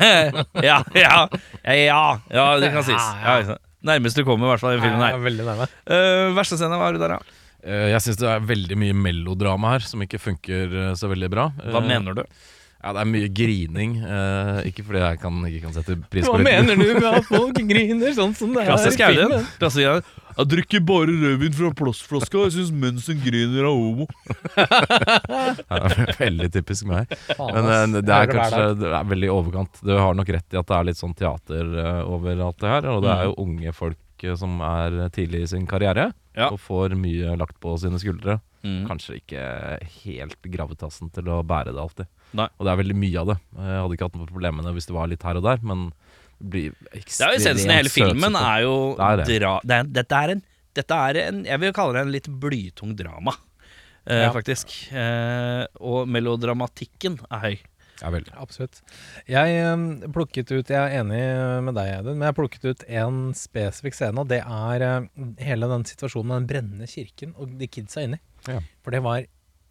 ja, ja, ja, ja, ja, det kan sies. Ja. Nærmest du kommer, i hvert fall i filmen her. er veldig nærme. Eh, verste scene, hva har du der, da? Eh, jeg syns det er veldig mye melodrama her, som ikke funker eh, så veldig bra. Hva Eh, mener du? Ja, det er mye grining. Uh, ikke fordi jeg kan, ikke kan sette pris på det. Hva mener du med at folk griner sånn som det er i filmen? Klassisk Audun. Jeg drikker bare rødvin fra plastflaska. Jeg syns menn som griner, er homo. Ja, veldig typisk meg. Men eh, det er kanskje det er veldig i overkant. Du har nok rett i at det er litt sånn teater eh, over alt det her. Og det er jo unge folk som er tidlig i sin karriere Ja. og får mye lagt på sine skuldre. Mm. Kanskje ikke helt gravitasen til å bære det alltid. Nei. Og det er veldig mye av det. Jeg hadde ikke hatt noen problemer med det hvis det var litt her og der, men det blir Det er jo ekstremt essensen i hele filmen. Er jo Det er det. dra det er, dette, er en, dette er en Jeg vil kalle det en litt blytung drama, eh, Ja. faktisk. Eh, og melodramatikken er høy. Ja, veldig. Absolutt. Jeg eh, plukket ut Jeg er enig med deg, Audun, men jeg plukket ut en spesifikk scene, og det er eh, hele den situasjonen med den brennende kirken og de kidsa inni. Ja. For det var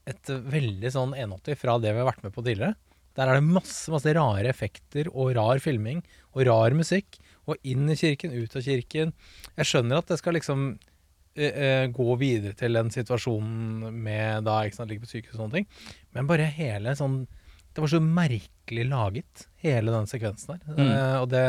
et veldig sånn 180 fra det vi har vært med på tidligere. Der er det masse masse rare effekter og rar filming og rar musikk. Og inn i kirken, ut av kirken. Jeg skjønner at det skal liksom uh, uh, gå videre til den situasjonen med da ikke sant, ligger på sykehus og sånne ting. Men bare hele sånn Det var så merkelig laget, hele den sekvensen der. Mm. Eh, og det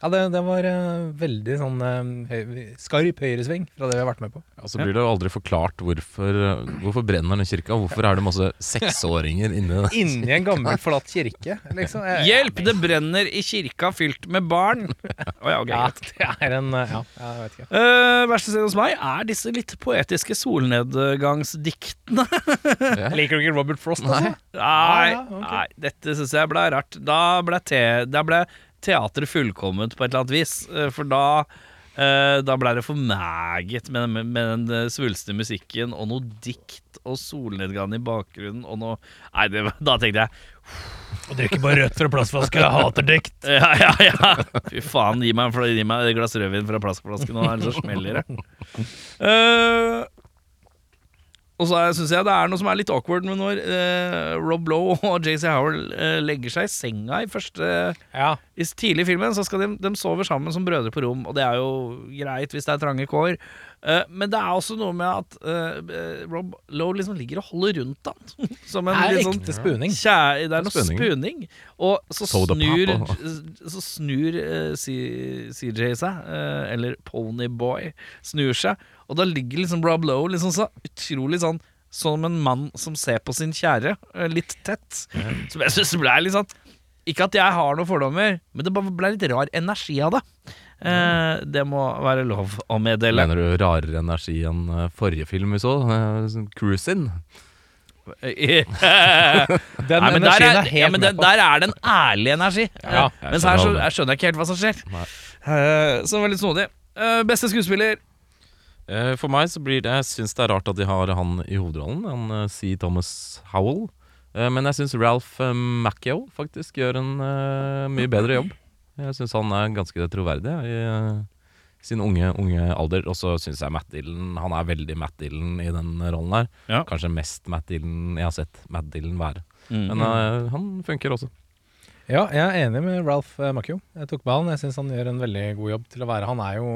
ja, det, det var eh, veldig sånn eh, høy, skarp høyresving fra det vi har vært med på. Og så blir det jo aldri forklart hvorfor, hvorfor brenner den kirka. Hvorfor er det masse seksåringer inni den? Inni en gammel, forlatt kirke, liksom. Jeg- Hjelp, det brenner i kirka fylt med barn! Å ja, ok, Ja, greit. det er en eh, Ja, jeg vet ikke. Eh, verste sted hos meg er disse litt poetiske solnedgangsdiktene. Liker du ikke Robert Frost, altså? Nei, ja, ok. nei dette syns jeg ble rart. Da ble, te, da ble teatret fullkomment på et eller annet vis. eh, For da eh, da ble det for meget med, med, med den eh, svulstige musikken og noe dikt og solnedgang i bakgrunnen og noe Nei, det, da tenkte jeg Og drikker bare rødt fra plastflaske, jeg hater dikt. ja, ja, ja. Fy faen, gi meg, gi meg et glass rødvin fra plastflaske nå, ellers smeller det. Eh, og så syns jeg det er noe som er litt awkward med når eh, Rob Lowe og JC Howell eh, legger seg i senga i første Ja. I tidlig i filmen så skal de, de sover sammen som brødre på rom, og det er jo greit hvis det er trange kår. Eh, men det er også noe med at eh, Rob Lowe liksom ligger og holder rundt han. Som en Det er litt sånn ekte spuning. Kjære, det er noe spuning. Og så Soda snur, så snur eh, CJ seg, eh, eller Ponyboy, snur seg, og da ligger liksom Rob Lowe liksom så utrolig sånn som en mann som ser på sin kjære, eh, litt tett. Som jeg syns ble litt sånn Ikke at jeg har noen fordommer, men det bare ble litt rar energi av det. Eh, det må være lov å meddele. Mener du rarere energi enn eh, forrige film vi så? Uh, Cruisin? Den Nei, men der er, er ja, men med den, der er det en ærlig energi. Ja, Eh, Mens her så skjønner jeg skjønner jeg ikke helt hva som skjer. Eh, så litt snodig. Eh, beste skuespiller Eh, For meg så blir det Jeg syns det er rart at de har han i hovedrollen, han eh, C. Thomas Howell. Eh, Men jeg syns Ralph eh, Macchio faktisk gjør en eh, mye bedre jobb. Jeg syns han er ganske troverdig i eh, sin unge, unge alder. Og så syns jeg Matt Dillon Han er veldig Matt Dillon i den rollen her. Ja. Kanskje mest Matt Dillon jeg har sett Matt Dillon være. Mm. Men eh, han funker også. Ja, jeg er enig med Ralph eh, Macchio. Jeg tok med han. Jeg syns han gjør en veldig god jobb til å være Han er jo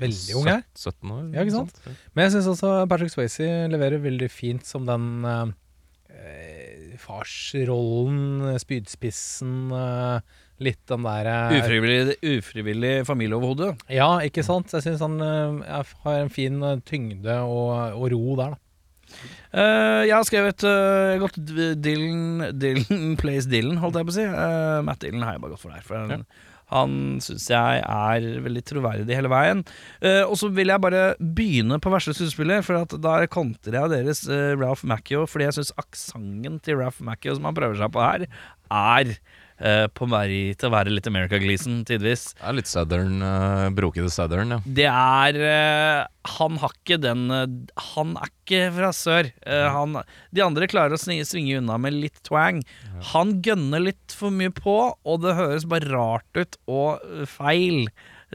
veldig ung her. 17 år. Ja, ikke sant? Men jeg syns også Patrick Swayze leverer veldig fint som den eh, eh, farsrollen, spydspissen, eh, litt den der eh, Ufrivillig, ufrivillig familieoverhode. Ja, ikke sant? Jeg syns han eh, har en fin eh, tyngde og, og ro der, da. Uh, jeg har skrevet uh, godt Dylan, Dylan plays Dylan, holdt jeg på å si. Uh, Matt Dylan har jeg bare gått for der. For han, han syns jeg er veldig troverdig hele veien. Eh, og så vil jeg bare begynne på verste skuespiller, for at da kontrer jeg deres eh, Ralph Macchio, fordi jeg syns aksenten til Ralph Macchio som han prøver seg på her, er eh, på vei til å være litt America Gleason tidvis. Det er litt southern, uh, brokete southern, ja. Det er eh, Han har ikke den eh, Han er ikke fra sør. Eh, han, de andre klarer å sni- svinge unna med litt twang. Han gønner litt for mye på, og det høres bare rart ut og eh, feil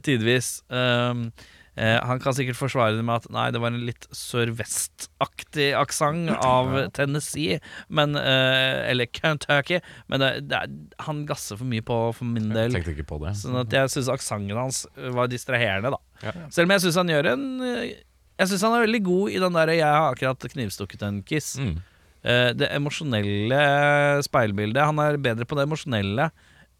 tidvis. Um, eh, han kan sikkert forsvare det med at nei, det var en litt sørvestaktig aksent av Tennessee, men, eh, eller Kentucky. Men det, det er, han gasser for mye på for min Jeg del. tenkte ikke på det. Sånn at jeg syns aksenten hans var distraherende, da. Ja. Selv om jeg syns han gjør en Jeg syns han er veldig god i den derre 'jeg har akkurat knivstukket en kiss'. Mm. Eh, det emosjonelle speilbildet. Han er bedre på det emosjonelle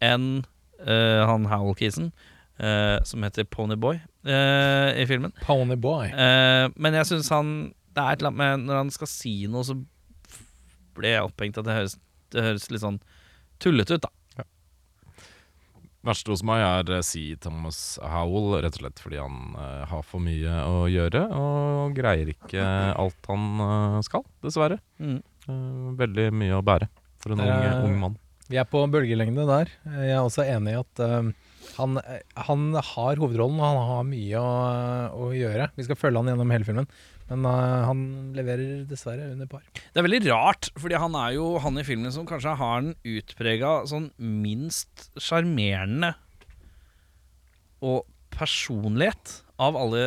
enn eh, han Howell-kisen, eh, som heter Ponyboy i filmen. Pony Boy. Eh, men jeg syns han Det er et eller annet med Når han skal si noe, så blir jeg opphengt at det høres, det høres litt sånn tullete ut, da. Verste hos meg er eh, C. Thomas Howell, rett og slett fordi han uh, har for mye å gjøre og greier ikke alt han uh, skal, dessverre. Mm. Uh, veldig mye å bære for en ung, ung mann. Vi er på bølgelengde der. Jeg er også enig i at eh, han, han har hovedrollen, og han har mye å, å gjøre. Vi skal følge han gjennom hele filmen, men uh, han leverer dessverre under par. Det er veldig rart, fordi han er jo han i filmen som kanskje har den utprega sånn minst sjarmerende og personlighet av alle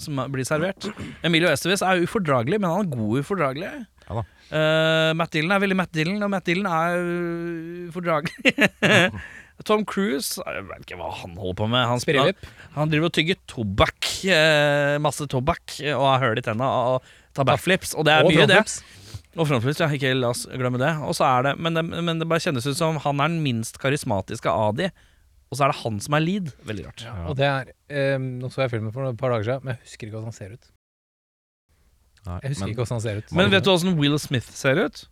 som blir servert. Emilio Estevez er ufordragelig, men han er god ufordragelig. Ja da. Eh, Matt Dillon er veldig Matt Dillon, og Matt Dillon er uh, ufordragelig. Tom Cruise Jeg vet ikke hva han holder på med. Han, han, han driver og tygger tobakk. Eh, masse tobakk og har hull i tenna og tar backflips. Og det er Og mye, det. frontflips. Og frontflips, ja. Ikke la oss glemme det. Og så er det men, det men det bare kjennes ut som han er den minst karismatiske av de. Og så er det han som er lead. Veldig rart. Og det er eh, Nå så jeg filmen for et par dager siden, men jeg husker ikke hvordan han ser ut. Nei, Jeg husker men- ikke hvordan han ser ut. Men vet du hvordan Will Smith ser ut?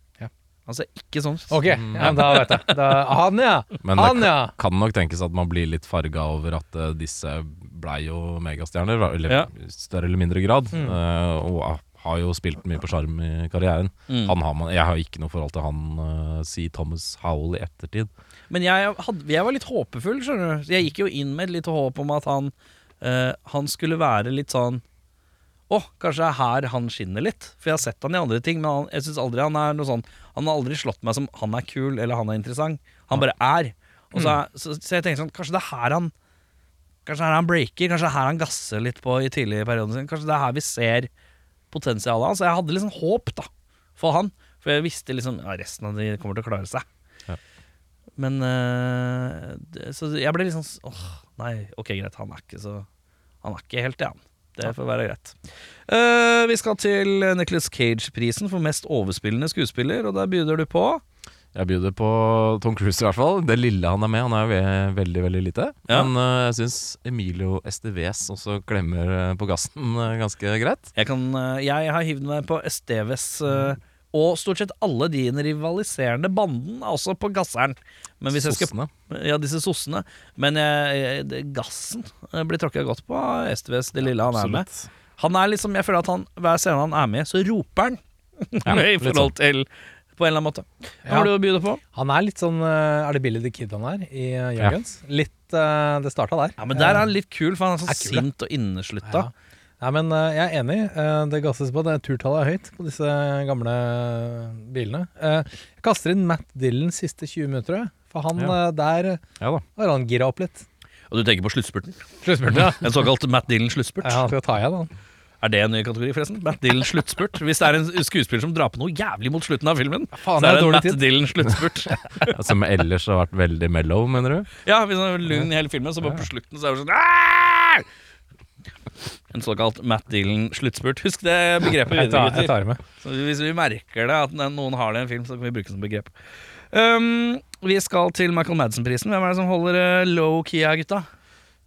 Ser ikke sånn. Ok, Mm. ja, da vet jeg. Da, han, ja! Men det Han, ja! kan nok tenkes at man blir litt farga over at uh, disse blei jo megastjerner, eller Ja. større eller mindre grad. Mm. Uh, og uh, har jo spilt mye på sjarm i karrieren. Mm. Han har man, jeg har ikke noe forhold til han, uh, si Thomas Howell i ettertid. Men jeg, hadde, jeg var litt håpefull, skjønner du. Jeg gikk jo inn med et lite håp om at han, eh, han skulle være litt sånn Å, kanskje det er her han skinner litt. For jeg har sett han i andre ting, men han, jeg synes aldri han er noe sånn Han har aldri slått meg som han er kul eller han er interessant. Han bare er. Og så, er så, så jeg tenker sånn Kanskje det er her han Kanskje det er her han breaker, kanskje det er her han gasser litt på i tidligere perioder perioden sin. Kanskje det er her vi ser potensialet hans. Jeg hadde liksom håp da for han. For jeg visste liksom ja, resten av de kommer til å klare seg. Ja. Men det, Så jeg ble liksom Åh, nei, ok, greit. Han er ikke så Han er ikke helt det, han. Det får være greit. Uh, vi skal til Nicholas Cage-prisen for mest overspillende skuespiller, og der byr du på. Jeg byr på Tom Cruise i hvert fall. Det lille han er med. Han er ve- veldig veldig lite. Ja. Men uh, jeg syns Emilio Esteves også klemmer eh, på gassen uh, ganske greit. Jeg, kan, jeg har hivd meg på Esteves eh, og stort sett alle de rivaliserende banden, er også på gasseren. Men hvis jeg skal Sossene. Ja, disse sossene. Men jeg, det, gassen eh, blir tråkka godt på av det lille han er med. Han er liksom, Jeg føler at han, hver scene han er med, så roper han. Ja, I forhold til På en eller annen måte. Hva har du å by deg på? Han er litt sånn eh, Er det Billy the Kid han er i Jørgens? Ja. Young Guns? Litt uh, Det starta der. Ja, men Der er han litt kul, for han er så Er sint og inneslutta. Ja. Nei, men eh, jeg er enig. Eh, det gasses på. Det Turtallet er høyt på disse gamle bilene. Eh, jeg kaster inn Matt Dillons siste 20 minutter. For han Ja. der Ja da. har han gira opp litt. Og du tenker på sluttspurten? Sluttspurten, ja. En såkalt Matt Dillon-sluttspurt. ja. Han skal ta igjen, han. Er det en ny kategori, forresten? Matt Dillon-sluttspurt. Hvis det er en skuespiller som drar på noe jævlig mot slutten av filmen, Faen, så er det en Matt tid. Dillon-sluttspurt. Som ellers har vært veldig mellow, mener du? ja, hvis han er lun i hele filmen, så bare på slutten så er det sånn «Aah!» En såkalt Matt Dillon-sluttspurt. Husk det begrepet Jeg videre, tar, jeg gutter. tar med. Så hvis vi merker det, at noen har det i en film, så kan vi bruke det som begrep. Um, vi skal til Michael Madsen-prisen. Hvem er det som holder uh, low-key her, gutta?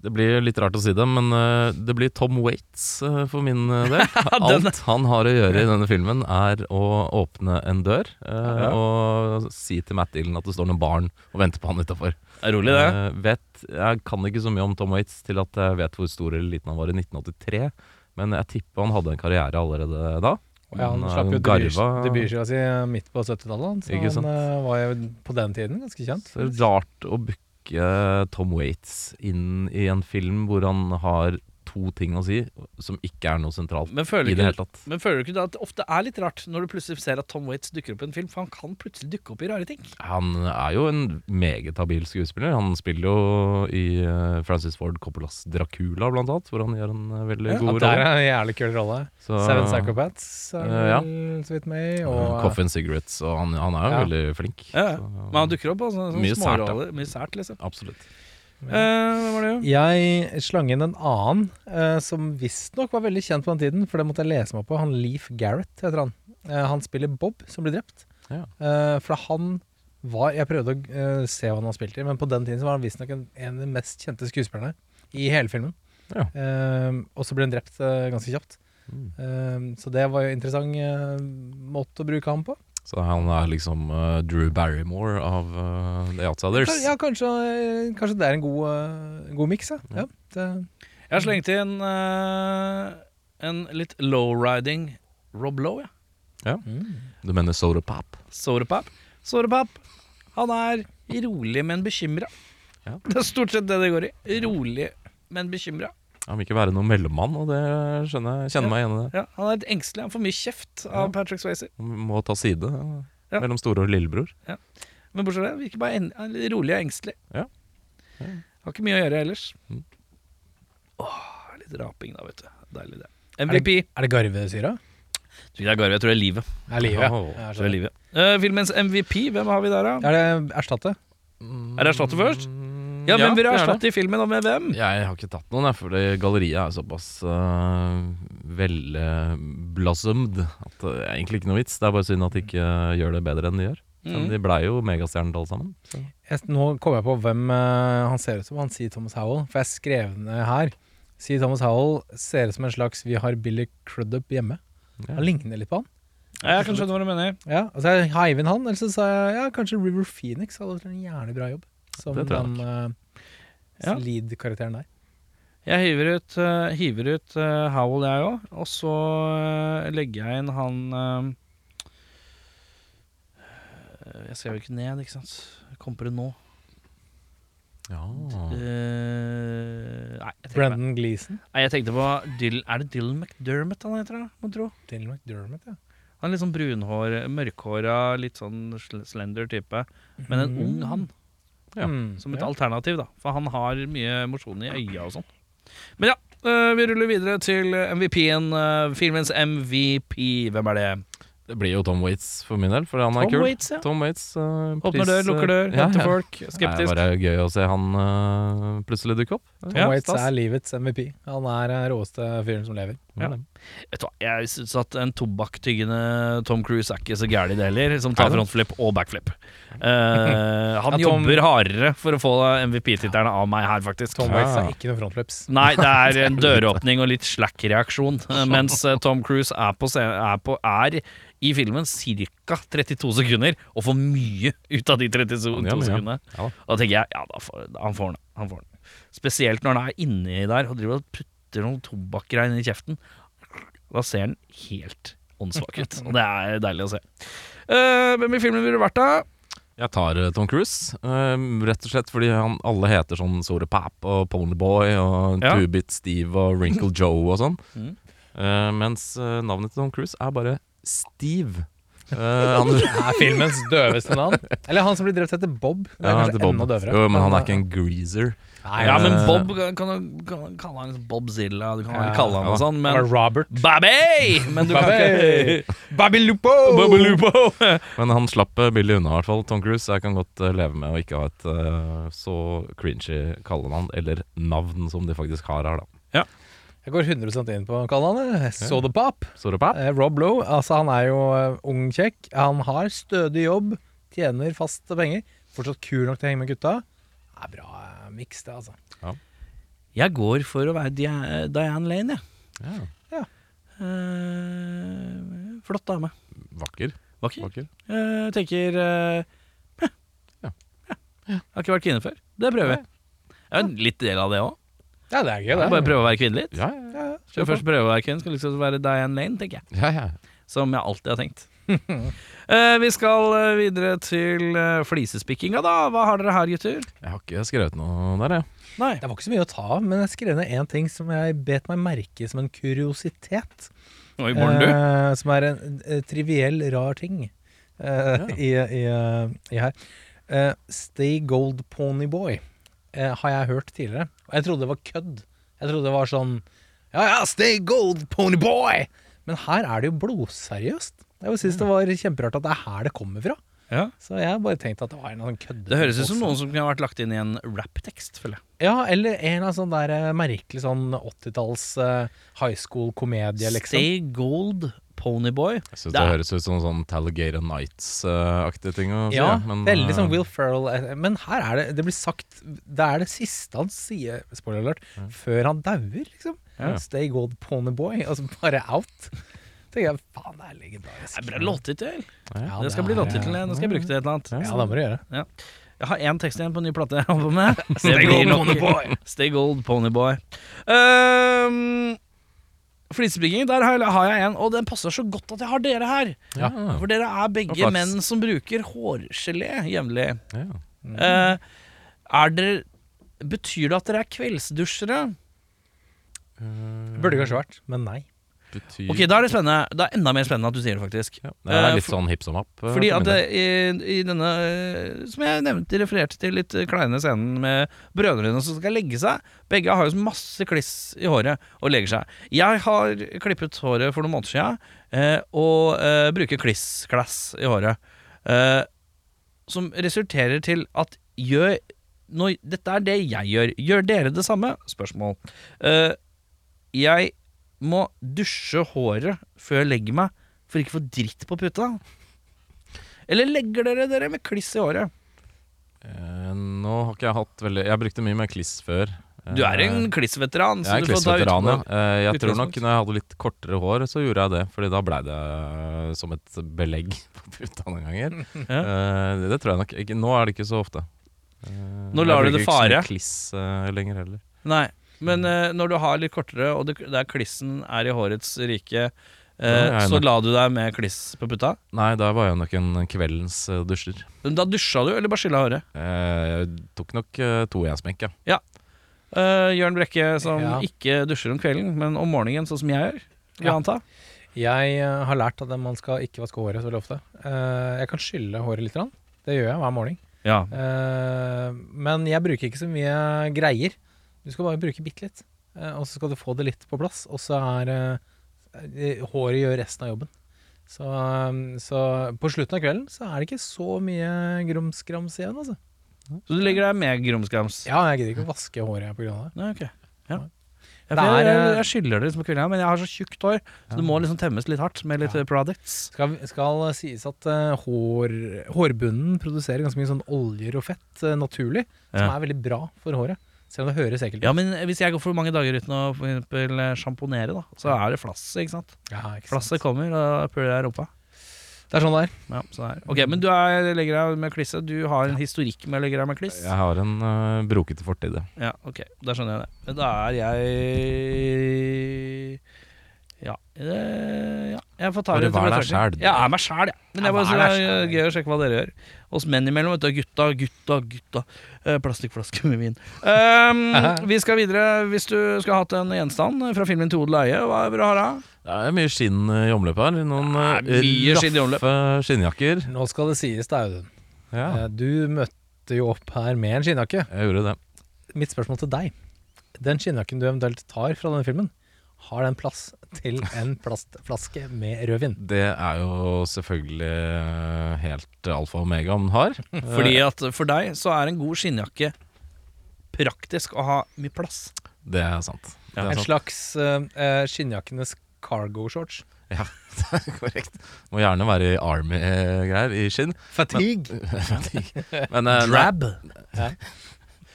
Det blir litt rart å si det, men eh, det blir Tom Waits eh, for min eh, del. Alt han har å gjøre i denne filmen, er å åpne en dør eh, og si til Matt Dillon at det står noen barn og venter på han utafor. Rolig, det. vet, jeg kan ikke så mye om Tom Waits til at jeg vet hvor stor eller liten han var i 1983, men jeg tipper han hadde en karriere allerede da. Ja, han han slapp jo debutskiva si midt på 70-tallet, så Ikke han eh, var jo på den tiden ganske kjent. Så det er rart å booke Tom Waits inn i en film hvor han har to ting å si som ikke er noe sentralt Men føler, i det hele ikke, tatt. men føler du ikke da at det ofte er litt rart når du plutselig ser at Tom Waits dukker opp i en film? For han kan plutselig dukke opp i rare ting. Han er jo en meget habil skuespiller. Han spiller jo i eh, Francis Ford Coppolas Dracula, blant annet, hvor han gjør en eh, veldig Ja, god rolle. er en jævlig kul rolle. Så- Seven Psychopaths er Eh, ja. vel så vidt med i. og and Cigarettes, og han, han er jo Ja. veldig flink. Ja, ja. Så, Men han dukker opp på sånne, sånne Mye småroller. Mye sært, liksom. Absolutt. Eh, Hva var det? Jeg slang inn en annen uh, som visstnok var veldig kjent på den tiden, for det måtte jeg lese meg på. Han Leaf Garrett heter han. Uh, han spiller Bob, som blir drept. Ja. Uh, for han var Jeg prøvde å se hva han har spilt i, men på den tiden så var han visstnok en, en av de mest kjente skuespillerne i hele filmen. Ja. Eh, og så ble han drept ganske kjapt. Mm. Så det var jo en interessant måte å bruke ham på. Så han er liksom uh, Drew Barrymore av uh, The Outsiders. Ja, kanskje, eh, kanskje det er en god, uh, god miks, ja. ja. det, Jeg har slengt inn uh, en litt low-riding Rob Lowe, ja. Du mener Soda Pop? Sodapap. Sodapap. Han er rolig, men bekymra. Ja. Det er stort sett det det går i. Rolig, men bekymra. Han vil ikke være noen mellommann, og det skjønner jeg. Kjenner meg igjen i det. Ja, han er litt engstelig. Han får mye kjeft av Ja. Patrick Swayze. Han må ta side ja. Ja. mellom store og lillebror. Men bortsett fra det, virker bare en, han er rolig og engstelig. Ja. Ja. Har ikke mye å gjøre ellers. Mm. Åh, litt raping da, vet du. Deilig det. er, det, er det garvesyra? Jeg tror ikke det er Garve, jeg tror det er livet. Er livet, ja. Jeg tror det er livet. Uh, filmens MVP, hvem har vi der, da? Er det erstatte? Er det Erstatte først? Ja, men vil du er erstatte i filmen, og med hvem? Jeg har ikke tatt noen, jeg, for galleriet er såpass uh, velblossomed at det er egentlig ikke noe vits. Det er bare synd at de ikke gjør det bedre enn de gjør. Mm. de blei jo megastjerner alle sammen. Så. Jeg, nå kommer jeg på hvem uh, han ser ut som. Han sier Thomas Howell. For jeg skrev ned her. Sier Thomas Howell ser ut som en slags Vi har Billy Crudup hjemme. Ja. Han ligner litt på han. Ja, Jeg kan skjønne hva du mener. Ja, altså jeg heiv inn han, eller så sa jeg ja, kanskje River Phoenix hadde gjort en jævlig bra jobb. Som Det tror jeg den uh, Ja. lead-karakteren der. Jeg hiver ut, uh, hiver ut uh, Howell, jeg òg. Og så uh, legger jeg inn han eh, Jeg skrev jo ikke ned, ikke sant. Jeg kom på det nå. Ja. Eh, nei, Brendan Gleeson. nei, jeg tenkte på Dylan, Er det Dylan McDermott han heter, da? Må tro. Dylan McDermott, ja. Han er litt sånn brunhår, mørkhåra, litt sånn slender type. Men en ung han, Ja. Mm, som et ja. alternativ, da. For han har mye mosjon i øya og sånn. Men ja, eh, vi ruller videre til MVP-en. eh, filmens MVP. Hvem er det? Det blir jo Tom Waits for min del, for han er Tom kul. Waits, ja. Tom Waits uh, Åpner dør, lukker dør, ja, henter ja. folk. Det er bare gøy å se han uh, plutselig dukke opp. Tom Ja, Waits stas. er livets MVP. Han er den råeste fyren som lever. Ja. Ja. Vet du hva, Jeg syns at en tobakktyggende Tom Cruise er ikke så gæren, det heller. Som tar frontflip og backflip. Uh, han Ja, Tom- jobber hardere for å få MVP-tittelen av meg her, faktisk. Tom Ja. Waits er ikke noen frontflips. Nei, det er en døråpning og litt slack reaksjon. eh, Mens eh, Tom Cruise er, på, er, på, er i filmen ca. 32 sekunder, og får mye ut av de 32 Han gjør sekundene. Ja. Og da tenker jeg ja, da får, han får den. Han får den. Spesielt når han er inni der og driver og putter noen tobakkgreier inn i kjeften. Da ser den helt åndssvak ut. Og det er deilig å se. Uh, hvem i filmen ville du vært, da? Jeg tar uh, Tom Cruise, uh, rett og slett fordi han, alle heter sånn Sore Pap og Ponyboy og Ja. Two-Bit Steve og Wrinkle Joe og sånn. Mm. Uh, mens navnet til Tom Cruise er bare Steve. Han, er filmens døveste navn. Eller han som blir drept etter Bob. Det er ja, kanskje enda døvere. Jo, men han er ikke en greaser. Nei, Ja, men Eh, Bob kan du kan kalle han liksom Bobzilla, du kan Ja, kalle han ja. han men Robert. Babby! Men du kan ikke Babilupo! Babalupo! Men han slapp uh, billig unna, i hvert fall. Tom Cruise. Jeg kan godt uh, leve med å ikke ha et uh, så cringy kallenavn, eller navn, som de faktisk har her, da. Ja. Jeg går 100% inn på kallenavnet. the Pop. So the pop. Eh, Rob Lowe, altså han er jo eh, ung kjekk. Han har stødig jobb, tjener faste penger. Fortsatt kul nok til å henge med gutta. Det er bra eh, miks, det, altså. Jeg går for å være Diane Lane, jeg. Ja. Eh, flott dame. Vakker. Vakker. Vakker. Uh, tenker uh, ja. Ja. Ja. Jeg har ikke vært kvinne før. Det prøver vi. Jeg er en litt del av det òg. Ja, det er gøy, det. Bare prøve å være kvinne litt. Ja, ja, ja. Skal jeg først prøve å være kvinne, skal liksom være Diane Lane, tenker jeg. ja, ja. Som jeg alltid har tenkt. Eh, vi skal eh, videre til uh, flisespikkinga, da. Hva har dere her, gutter? Jeg har ikke skrevet noe der, jeg. Nei. Det var ikke så mye å ta av, men jeg skrev ned én ting som jeg bet meg merke som en kuriositet. Oi, morgen, du. Eh, som er en eh, triviell, rar ting eh, i, i, eh, i her. Eh, Stay Gold Ponyboy uh, har jeg hørt tidligere. Og jeg trodde det var kødd. Jeg trodde det var sånn Ja ja, Stay Gold Ponyboy! Men her er det jo blodseriøst. Jeg synes det var kjemperart at det er her det kommer fra. Ja. Så jeg bare tenkte at det var en sånn kødde. Det høres ut som noen som kunne vært lagt inn i en rapptekst, føler jeg. Ja, eller en av sånn der eh, merkelig sånn 80-talls uh, high school-komedie, liksom. Stay Gold Ponyboy. Jeg synes Det det, høres ut som sånn Talligator Nights-aktige ting Også. Ja, men, veldig sånn eh, Will Ferrell eh, Men her er det Det blir sagt Det er det siste han sier, spoiler alert, før han dauer, liksom. Ja. Stay gold ponyboy, og så bare out. Tenker jeg, faen, det er legendarisk. Det er bra låttittel. Ja, det skal bli er- låttittel. Nå skal jeg bruke det til et eller annet. Ja, det må du gjøre. Jeg har én tekst igjen på en ny plate jeg holder på med. Stay Gold Ponyboy. Stay Gold Ponyboy. Um, Flisebygging, der har jeg, har jeg en, og den passer så godt at jeg har dere her. Ja. For dere er begge menn som bruker hårgelé jevnlig. ja. Eh, er dere Betyr det at dere er kveldsdusjere? Burde kanskje vært, men nei. Betyr Ok, Da er det spennende Det er enda mer spennende at du sier det, faktisk. ja. Det er Eh, litt sånn hipp som happ. eh, Fordi at det, i, i denne, eh, som jeg nevnte, refererte til litt kleine scenen med brødrene som skal legge seg. Begge har jo masse kliss i håret og legger seg. Jeg har klippet håret for noen måneder siden og bruker kliss-klass i håret. Som resulterer til at gjør når, Dette er det jeg gjør. Gjør dere det samme? Spørsmål. Jeg må dusje håret før jeg legger meg, for ikke å få dritt på puta. Eller legger dere dere med kliss i håret? Eh, nå har ikke jeg hatt veldig Jeg brukte mye mer kliss før. Du er en klissveteran, Jeg er klissveteran, ja. Eh, Jeg tror nok når jeg hadde litt kortere hår, så gjorde jeg det. Fordi da blei det eh, som et belegg på puta noen ganger. Ja. Eh, det, det tror jeg nok. Nå er det ikke så ofte. Eh, Nå lar du bruker det ikke så mye fare. kliss eh, lenger heller. Nei, men eh, når du har litt kortere, og det, der klissen er i hårets rike, eh, jeg er så nok- la du deg med kliss på putta? Nei, da var jeg nok en kveldens eh, dusjer. Men Da dusja du, eller bare skylla håret? Eh, Jeg tok nok uh, tohjemsmekk, ja. Uh, Jørn Brekke som Ja. ikke dusjer om kvelden, men om morgenen, sånn som jeg gjør. Vil jeg Ja. anta. Jeg eh, har lært at man skal ikke vaske håret så veldig ofte. Eh, jeg kan skylle håret litt. grann. Det gjør jeg hver morgen. Ja. Eh, men jeg bruker ikke så mye greier. Du skal bare bruke bitte litt. Eh, og så skal du få det litt på plass. Og så er eh, håret gjør resten av jobben. Så, eh, så på slutten av kvelden så er det ikke så mye grumskrams igjen, altså. Så du legger deg med grumskrams? Ja, jeg gidder ikke å vaske håret pga. det. Nei, okay. Ja. Ja, jeg, jeg, eh, jeg skylder det liksom på kvelden, men jeg har så tjukt hår, så det må liksom temmes litt hardt med litt Ja. eh, products. Skal, skal sies at uh, hår, hårbunnen produserer ganske mye sånn oljer og fett uh, naturlig, som er veldig bra for håret. Selv om det høres ekkelt ut. Ja, men hvis jeg går for mange dager uten å for eksempel eh, sjamponere, da, så er det flasset, ikke sant? Ja, ikke sant. Flasset kommer, og puler deg i rumpa. Det er sånn det er. Ja, sånn er. Ok, men du er, legger deg med klisse. Du har en historikk med å legge deg med kliss? Jeg har en uh, brokete fortid, ja. Ja, ok, da skjønner jeg det. Men da er jeg Ja, Det, ja. jeg får ta det til deg betraktning. Jeg er meg sjæl, jeg. Men Ja, jeg bare så, det er gøy å sjekke hva dere gjør. Oss menn imellom, vet du. Gutta, gutta, gutta. Eh, plastikkflaske med vin. Um, vi skal videre. Hvis du skulle hatt en gjenstand fra filmen til odel og eie, hva vil du ha da? Det er mye skinn i omløp her. Noen i omløp. raffe skinnjakker. Nå skal det sies, da, Audun. Ja, Eh, Du møtte jo opp her med en skinnjakke. jeg gjorde det. Mitt spørsmål til deg. Den skinnjakken du eventuelt tar fra denne filmen, har den plass til en plastflaske med rødvin? Det er jo selvfølgelig eh, helt alfa og omega om den har. Fordi at for deg så er en god skinnjakke praktisk å ha mye plass. Det er sant. Det er En sant. slags eh, skinnjakkenes cargo shorts. Ja, det er korrekt. Må gjerne være i army-greier, i skinn. Fatigue. Men fatigue. Men, uh, Drab.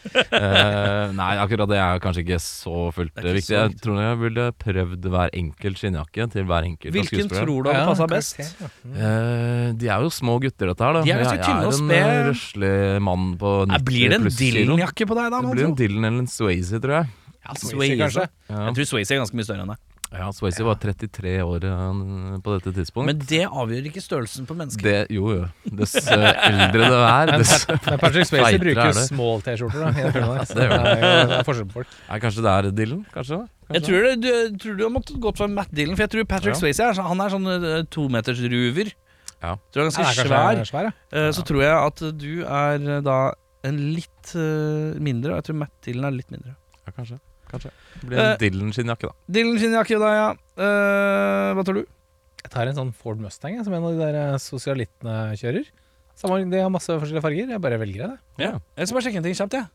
Eh, nei, akkurat det er kanskje ikke så fullt Det ikke viktig. Jeg tror jeg ville prøvd hver enkelt skinnjakke til hver enkelt Hvilken tror du hadde passa best? ja. Mm. Eh, de er jo små gutter, dette her. da De er Jeg- Jeg er en eh, røslig mann på 90 pluss. blir det en. Dylan-jakke på deg, da? Det blir en? Dylan eller en Swayze, tror jeg. Ja, Swayze. Swayze, kanskje. Ja, Jeg tror Swayze er ganske mye større enn deg. Ja Swayze var 33 år eh, på dette tidspunkt. Men det avgjør ikke størrelsen på mennesket. det, jo, jo. Dess eh, eldre det er, dess Patrick Swayze bruker er jo små small T-skjorter Det gjør det er det er forskjell på folk. Nei, Kanskje det er Dylan? Kanskje? kanskje? Jeg tror, det, du, tror du har måttet gått for Matt Dylan, for jeg tror Patrick Ja. Swayze er, han er sånn uh, tometersruver. Ja. Tror han er ganske er svær. svær ja. Eh, Så tror jeg at du er eh, da en litt eh, mindre, og jeg tror Matt Dylan er litt mindre. Ja, kanskje. Kanskje. Det blir en uh, Dylan-skinnjakke, da. Dylan sin jakke da, ja. Uh, hva tror du? Jeg tar en sånn Ford Mustang jeg, som en av de der eh, sosialittene kjører. Samme, de har masse forskjellige farger. Jeg bare velger det. Ja. Jeg skal bare sjekke en ting kjapt, jeg.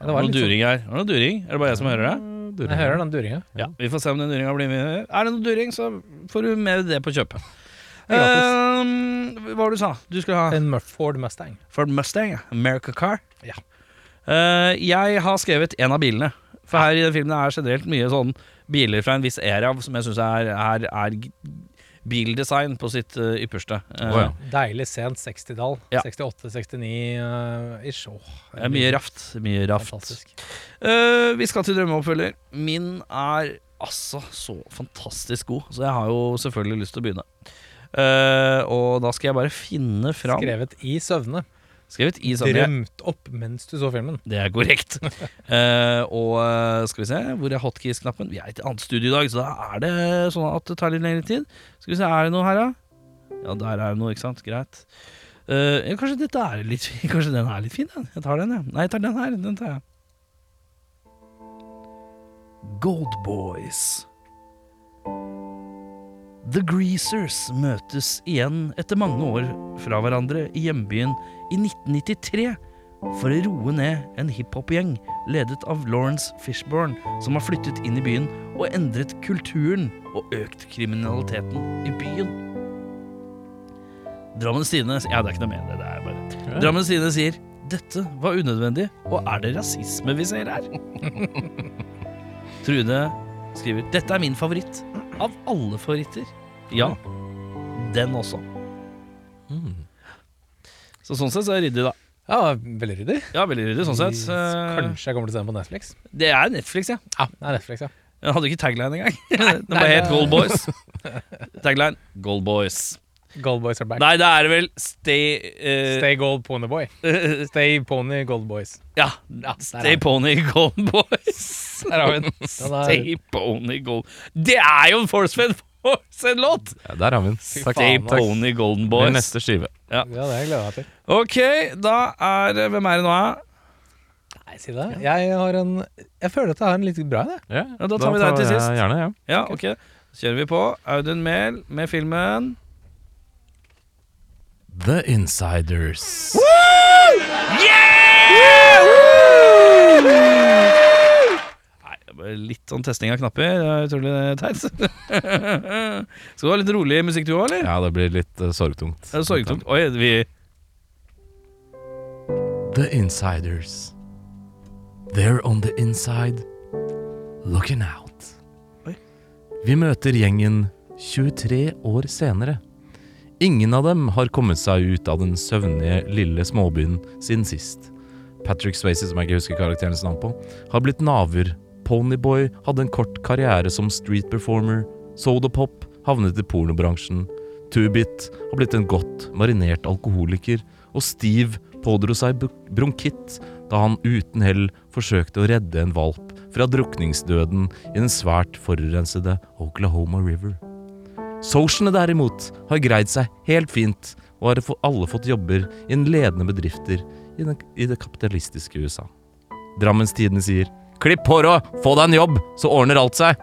Ja, det var noe sånn- during her. Er det noe during? Er det bare jeg som hører det? During. Jeg hører den duringa. Ja, Vi får se om den duringa blir med. Er det noe during, så får du med det på kjøpet. Det gratis. Eh, hva var det du sa? Du skulle ha En Ford Mustang. Ford Mustang, ja. America Car. Ja. Eh, jeg har skrevet en av bilene. For her i den filmen er generelt mye sånn biler fra en viss era som jeg syns er, er, er bildesign på sitt eh, ypperste. Å, ja. Deilig sent 60-tall. Ja. 68-69-ish. Det er mye raft. Mye raft. Fantastisk. Eh, vi skal til drømmeoppfølger. Min er altså så fantastisk god, så jeg har jo selvfølgelig lyst til å begynne. Uh, og da skal jeg bare finne fram Skrevet i søvne. Skrevet i sånn Drømt opp mens du så filmen. Det er korrekt. uh, og eh, skal vi se, hvor er hotkeys-knappen? Vi er i et annet studio i dag, så da er det sånn at det tar litt lengre tid. Skal vi se, er det noe her, da? Ja, der er det noe, ikke sant? Greit. Uh, ja, kanskje er litt Kanskje den er litt fin, den. Jeg tar den, jeg. Nei, jeg tar den her. Den tar jeg. Gold Boys. The Greasers møtes igjen etter mange år fra hverandre i hjembyen i 1993 for å roe ned en hiphop-gjeng ledet av Lawrence Fishburne, som har flyttet inn i byen og endret kulturen og økt kriminaliteten i byen. Drammens Tidende Ja, det er ikke noe med det. det er bare Drammens Tidende sier dette var unødvendig, og er det rasisme vi ser her? Trude skriver dette er min favoritt. Av alle favoritter. Ja, den også. Så sånn sett så er det ryddig, da. Ja, veldig ryddig. Ja, veldig ryddig, sånn sett. Eh, Kanskje jeg kommer til å se den på Netflix. Det er Netflix, ja. Ja, det er Netflix, ja. Den hadde ikke tagline engang. Den nei, het helt det- Gold Boys. Tagline Gold Boys. Gold Boys are back. Nei, det er vel Stay uh, Stay Gold Pony Boy. Stay Pony Gold Boys. Ja. ja Stay Pony Gold Boys. Der har vi den. Stay Pony Gold Det er jo en Forcefed Force-låt! Ja, der har vi den. Stay. Pony Golden Det blir neste skive. Ja, det gleder jeg meg til. Ok, da er Hvem er det nå? da? Nei, si det. Jeg har en Jeg føler at jeg har en litt bra en, jeg. Ja, Ja, da tar vi deg til jeg sist. Gjerne, ja. Ja, ok. Så kjører vi på. Audun Mehl med filmen The Insiders. Nei, det bare litt sånn testing av knapper. Det er utrolig teit. Skal du ha litt rolig musikk du òg, eller? Ja, det blir litt eh, sorgtungt. Er det sorgtungt? Oi, vi The Insiders. They're on the inside, looking out. Vi møter gjengen 23 år senere. Ingen av dem har kommet seg ut av den søvnige lille småbyen siden sist. Patrick Swayze, som jeg ikke husker karakterens navn på, har blitt naver. Ponyboy hadde en kort karriere som street performer. Sodapop havnet i pornobransjen. Tubit har blitt en godt marinert alkoholiker. Og Steve pådro seg bronkitt da han uten hell forsøkte å redde en valp fra drukningsdøden i den svært forurensede Oklahoma River. Socialene derimot har greid seg helt fint, og har alle fått jobber innen ledende bedrifter i, den, i det kapitalistiske USA. Drammens Tidende sier 'Klipp håret, få deg en jobb, så ordner alt seg'.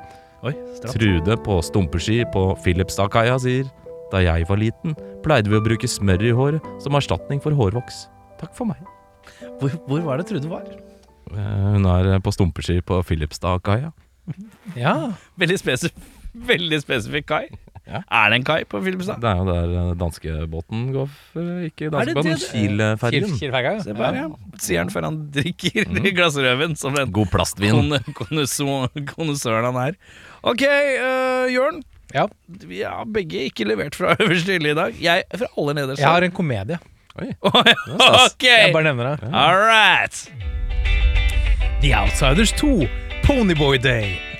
Oi. Trude på stumpeski på Filipstadkaia sier Da jeg var liten, pleide vi å bruke smør i håret som erstatning for hårvoks. Takk for meg. Hvor, hvor var det Trude var? Eh, Hun er på stumpeski på Filipstadkaia. Ja. Veldig, spesif veldig spesifikk kai. Ja. Er det en kai på Filipstad? Det er jo der eh, danskebåten går, ikke danskebåten, Kiel-fergen. Se ja. bare, ja. Sier han før han drikker mm. glassrøven, som den God plastvin. konnoissøren han er. Ok, uh, Jørn. Ja. Vi har begge ikke levert fra øverste hylle i dag. Jeg fra aller nederste. Jeg har en komedie. Oi. ok! Jeg bare nevner det. All right. The Outsiders 2, Ponyboy Day.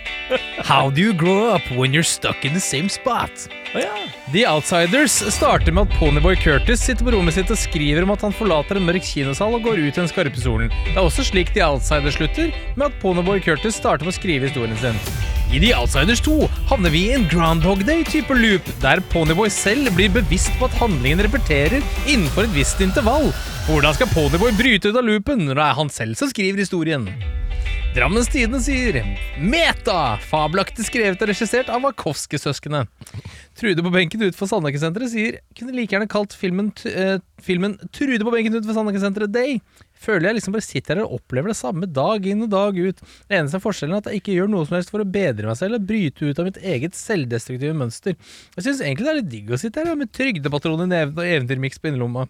How do you grow up when you're stuck in the same spot? Oh, ja. The Outsiders starter med at Ponyboy Curtis sitter på rommet sitt og skriver om at han forlater en mørk kinosal og går ut i den skarpe solen. Det er også slik The Outsiders slutter, med at Ponyboy Curtis starter med å skrive historien sin. I The Outsiders 2 havner vi i en Groundhog Day-type loop, der Ponyboy selv blir bevisst på at handlingen repeterer innenfor et visst intervall. Hvordan skal Ponyboy bryte ut av loopen når det er han selv som skriver historien? Drammens Tidende sier Meta! Fabelaktig skrevet og regissert av Wachowski-søskene. Trude på benken utenfor Sandekesenteret sier Kunne like gjerne kalt filmen, eh, filmen Trude på benken utenfor Sandekesenteret Day. Føler jeg liksom bare sitter her og opplever det samme dag inn og dag ut. Det eneste forskjellen er at jeg ikke gjør noe som helst for å bedre meg selv eller bryte ut av mitt eget selvdestruktive mønster. Jeg syns egentlig det er litt digg å sitte her med trygdepatron i neven og eventyrmiks på innerlomma.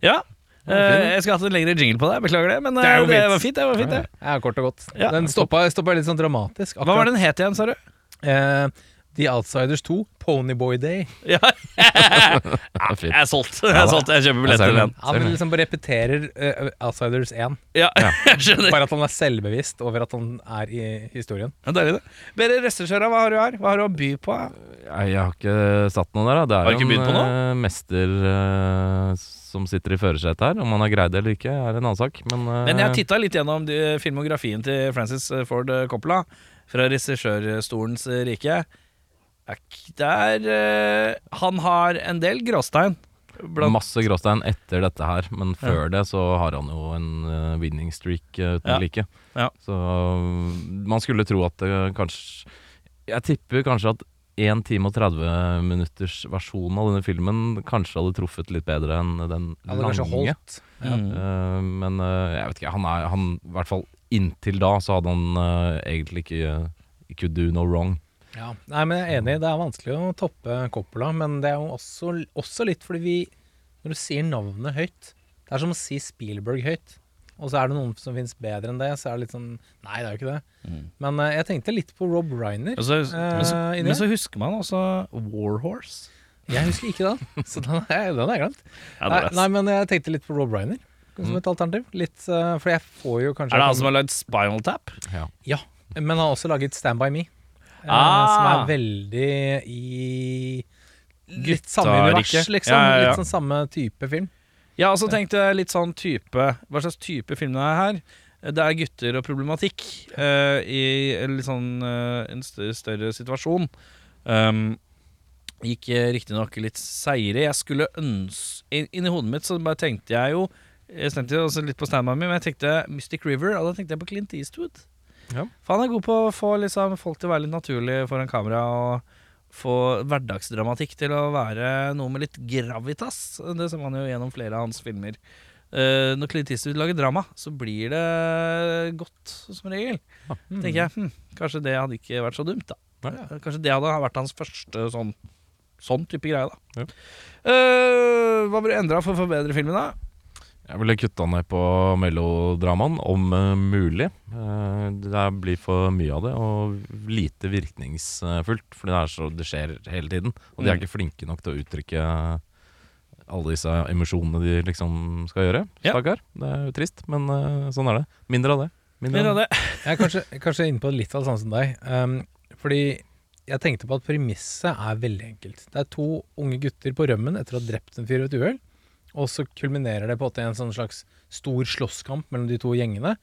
ja. Eh, jeg skulle hatt en lengre jingle på deg, beklager det. Men Det eh, er det, fint. var fint. det var fint det. Ja, kort og godt. Ja. Den stoppa, stoppa litt sånn dramatisk. Hva var den het igjen, sa du? Uh, The Outsiders 2, Ponyboy Day. Ja. Jeg er solgt. Jeg er solgt. Jeg kjøper billett til den. Han liksom bare repeterer uh, Outsiders 1. Ja, jeg skjønner. Bare at han er selvbevisst over at han er i historien. Ja, Deilig, det. Bedre regissører, hva har du her? Hva har du å by på? Jeg, jeg har ikke satt noe der. Da. Det Har du er ikke jo på en eh, mester eh, som sitter i førersetet her. Om han har greid det eller ikke, er en annen sak. Men, eh, Men jeg titta litt gjennom de, filmografien til Francis Ford Coppola fra regissørstolens rike. Er Der eh, Han har en del gråstein. Blant, Masse gråstein etter dette her, men før det så har han jo en uh, winning streak uh, uten Ja. like. Ja. Så uh, man skulle tro at det kanskje Jeg tipper kanskje at 1 time og 30 minutters versjon av denne filmen kanskje hadde truffet litt bedre enn den lange. holdt. Mm. Eh, men uh, jeg vet ikke, han er han, I hvert fall inntil da så hadde han uh, egentlig ikke uh, Could do no wrong. Ja. Nei, men jeg er enig, det er vanskelig å toppe Coppola, men det er jo også, også litt fordi vi Når du sier navnet høyt Det er som å si Spielberg høyt. Og så er det noen som finnes bedre enn det, så er det litt sånn Nei, det er jo ikke det. Mm. Men uh, jeg tenkte litt på Rob Reiner. Altså, så, Eh, men, så, men så husker man også Warhorse. Jeg husker ikke den, så den den er glemt. Ja, nei, nei, men jeg tenkte litt på Rob Reiner som et alternativ. Litt, uh, for jeg får jo kanskje er det han som har lagd Spinal Tap? Ja. Ja, men han har også laget Stand By Me. Ah. Som er veldig i Litt samme univers, liksom. Ja, ja, ja. Litt sånn samme type film. Ja, og så tenkte jeg litt sånn type Hva slags type film det er her? Det er gutter og problematikk uh, i sånn uh, en større, situasjon. Um, gikk riktignok litt seire. Jeg skulle ønske Inni hodet mitt så bare tenkte jeg jo Jeg tenkte også litt på Stand min, men jeg tenkte Mystic River, og da tenkte jeg på Clint Eastwood. Ja. For han er god på å få liksom, folk til å være litt naturlig foran kamera. Og få hverdagsdramatikk til å være noe med litt gravitas. Det ser man jo gjennom flere av hans filmer. Uh, når Clint Eastwood lager drama, så blir det godt, som regel. Mm. tenker jeg, hm, Kanskje det hadde ikke vært så dumt, da. Nei. Kanskje det hadde vært hans første sånn, sånn type greie, da. Ja. Uh, hva burde du endra for å forbedre filmen, da? Jeg ville kutta ned på melodramaen, om eh, mulig. Eh, det blir for mye av det, og lite virkningsfullt. For det, er så, det skjer hele tiden. Og de er Mm. ikke flinke nok til å uttrykke alle disse emosjonene de liksom skal gjøre. Ja. Det er jo trist, men eh, sånn er det. Mindre av det. Mindre Mindre av det. Jeg er kanskje, kanskje inne på litt av det samme som deg. Um, fordi jeg tenkte på at premisset er veldig enkelt. Det er to unge gutter på rømmen etter å ha drept en fyr ved et uhell. Og så kulminerer det på en sånn slags stor slåsskamp mellom de to gjengene.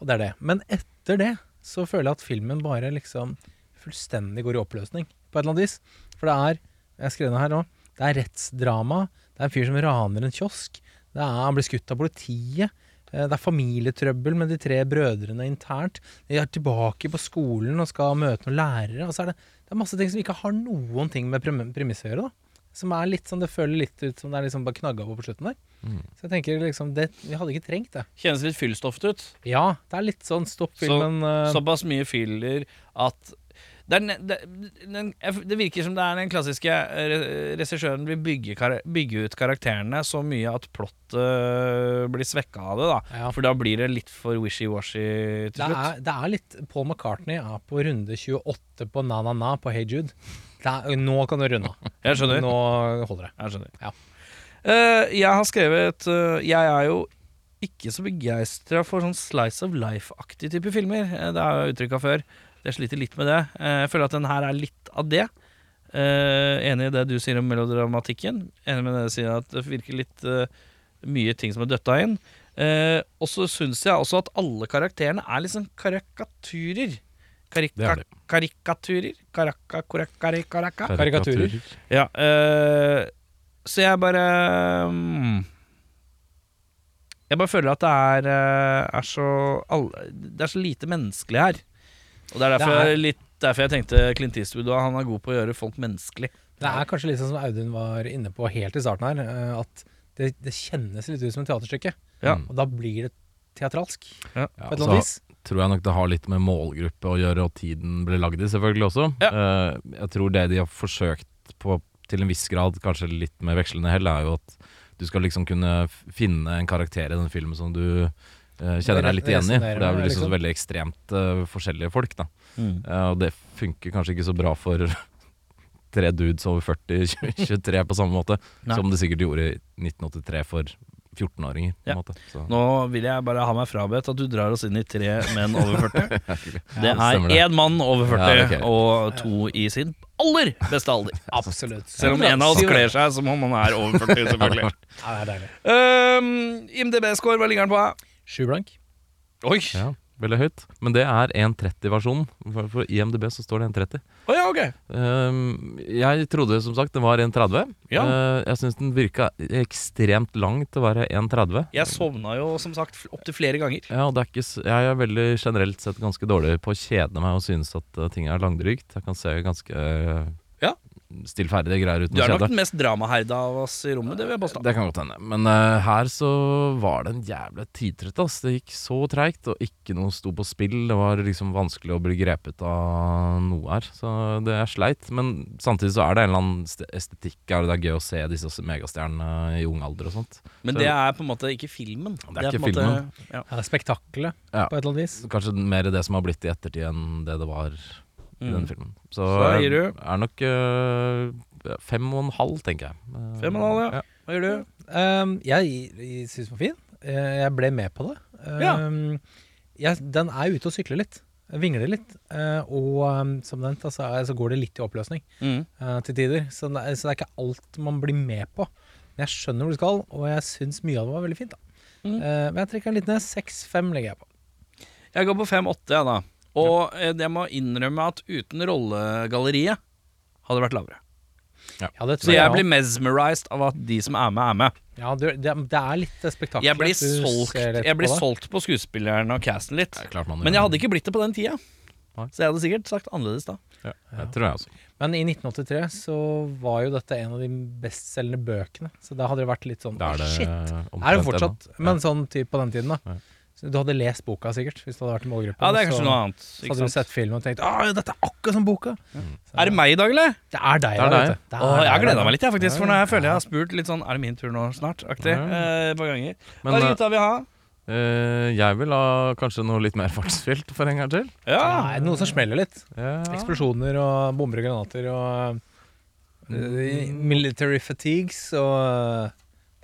Og det er det. Men etter det så føler jeg at filmen bare liksom fullstendig går i oppløsning, på et eller annet vis. For det er Jeg skrev det her nå. Det er rettsdrama. Det er en fyr som raner en kiosk. Det er, han blir skutt av politiet. Eh, Det er familietrøbbel med de tre brødrene internt. De er tilbake på skolen og skal møte noen lærere. Og så er det, det er masse ting som ikke har noen ting med prem- premisset å gjøre. da Som er litt sånn, Det føler litt ut som det er liksom bare knagga på på slutten der. Mm. Så jeg tenker liksom det, Vi hadde ikke trengt det. Kjennes litt fyllstoffet ut. Ja, det er litt sånn stopp filmen. eh, Såpass mye fyller at det, er, det, den, det virker som det er den klassiske eh, regissøren vil bygge, bygge ut karakterene så mye at plottet eh, blir svekka av det. da ja. For da blir det litt for wishy-washy til det, slutt. er, det er litt Paul McCartney er på runde 28 på Na Na Na på Hey Jude. Nå kan du runde av. Jeg skjønner. Nå holder det. Jeg skjønner. Ja. Eh, jeg har skrevet eh, Jeg er jo ikke så begeistra for sånn slice of life-aktig type filmer. Eh, det har jeg uttrykka før. Jeg sliter litt med det. Eh, jeg føler at den her er litt av det. Eh, enig i det du sier om melodramatikken. Enig med det du sier at det virker litt eh, mye ting som er døtta inn. Eh, og så syns jeg også at alle karakterene er sånn karikaturer. Det Karika er de. karikaturer? Karaka, koraka, karaka. Karikaturer. Ja, eh, så jeg bare mm, Jeg bare føler at det er, eh, er så Det er så lite menneskelig her. Og det er derfor, Det er- litt, derfor jeg tenkte Clint Eastwood og han er god på å gjøre folk menneskelig. Det er kanskje litt sånn som Audun var inne på helt i starten her, eh, at det, det kjennes litt ut som et teaterstykke. Ja. Og da blir det teatralsk, Ja, på et eller annet vis. Tror jeg nok det har litt med målgruppe å gjøre, og tiden ble lagd i, selvfølgelig også. Ja. Eh, jeg tror det de har forsøkt på til en viss grad, kanskje litt med vekslende hell, er jo at du skal liksom kunne finne en karakter i den filmen som du eh, kjenner deg litt igjen i. For det er jo liksom liksom. veldig ekstremt eh, forskjellige folk, da. Eh, og det funker kanskje ikke så bra for tre dudes over 40-23 på samme måte, Nei. som det sikkert gjorde i 1983 for 14-åringer. på Ja. en måte. Så, Nå vil jeg bare ha meg frabedt at du drar oss inn i tre menn over 40. Det er én mann over 40 Ja, ok. og to i sin aller beste alder. Absolutt. Selv om en av oss kler seg som om han er over 40, selvfølgelig. Ja, det er deilig. Um, IMDb-score, hva ligger den på? Sju blank. Oi! ja, veldig høyt. Men det er 1.30-versjonen. For, for IMDb så står det 1.30. Oh, ja, ok. Ehm, jeg trodde som sagt den var 1.30. Ja. Uh, jeg syns den virka ekstremt lang til å være 1.30. Jeg sovna jo som sagt opptil flere ganger. Ja, og det er ikke, jeg er veldig generelt sett ganske dårlig på å kjede meg og synes at eh, ting er langdrygt. Jeg kan se ganske uh, Ja. Stillferdige greier uten Du å er nok kjede. den mest dramaherde av oss i rommet, det vil jeg påstå. Det kan godt hende. Men uh, her så var det en jævla tidtrøtt, ass. Det gikk så treigt, og ikke noe sto på spill. Det var liksom vanskelig å bli grepet av noe her. Så det er sleit. Men samtidig så er det en eller annen estetikk her, og det er gøy å se disse megastjernene i ung alder og sånt. Men Så- det er på en måte ikke filmen. Det er ikke på en måte- Ja. Ja, det er spektaklet Ja. på et eller annet vis. Kanskje mer det som har blitt i ettertid enn det det var i den Mm. filmen. Så, Så gir du? er nok uh, fem og en halv, tenker jeg. Eh, Fem og en halv, ja. Hva gjør du? Um, jeg jeg syns den var fin. Eh, Jeg ble med på det. Um, jeg, den er ute og sykler litt. Vingler litt. Uh, og um, som nevnt, altså, eh, så går det litt i oppløsning Mm. uh, til tider. Så det, er, så det er ikke alt man blir med på. Men jeg skjønner hvor du skal, og jeg syns mye av det var veldig fint. da Mm. uh, Men jeg trekker den litt ned. 6-5 legger jeg på. Jeg går på 5-8, jeg, da. Og eh, jeg må innrømme at uten rollegalleriet hadde det vært lavere. Ja, det Så jeg, jeg blir mesmerized av at de som er med, er med. Ja, det, det, er litt spektakulært. Jeg blir solgt, jeg blir på solgt på skuespilleren og casten litt. Men jeg hadde ikke blitt det på den tida. Så jeg hadde sikkert sagt annerledes da. ja, Det tror jeg også. Men i 1983 så var jo dette en av de bestselgende bøkene. Så da hadde det vært litt sånn det er det Shit! Er det fortsatt, Ja. men sånn type på den tiden, da. Så du hadde lest boka sikkert, hvis du hadde vært i målgruppen. Ja, det er så- kanskje noe annet. Så hadde du sett filmen og tenkt ah, dette er akkurat som boka. Så- Er det meg i dag, eller? Det er deg, Det er deg. Det er Åh, jeg har gleda meg litt, jeg, faktisk. For nå jeg føler jeg har spurt litt sånn Er det min tur nå snart? Aktig. Mm. Eh, et par ganger. Hva er det eh, gutta vil ha? eh, jeg vil ha kanskje noe litt mer fartsfylt for en gang til. Ja. Nei, noe som smeller litt. Ja. Eksplosjoner og bomber og granater og uh, military fatigues og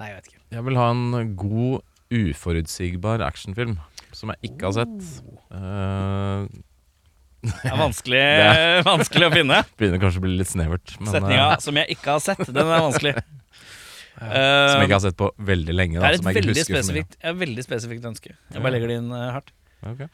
Nei, jeg vet ikke. Jeg vil ha en god, uforutsigbar actionfilm som jeg ikke har sett. Uh, Det er vanskelig, Det vanskelig å finne. begynner kanskje å bli litt snevert. Men, Setninga uh, 'som jeg ikke har sett', den er vanskelig. som jeg Eh, ikke har sett på veldig lenge. det Da, er som et jeg ikke veldig husker så mye. spesifikt, et veldig spesifikt ønske. Jeg bare legger det inn eh, hardt. Okay.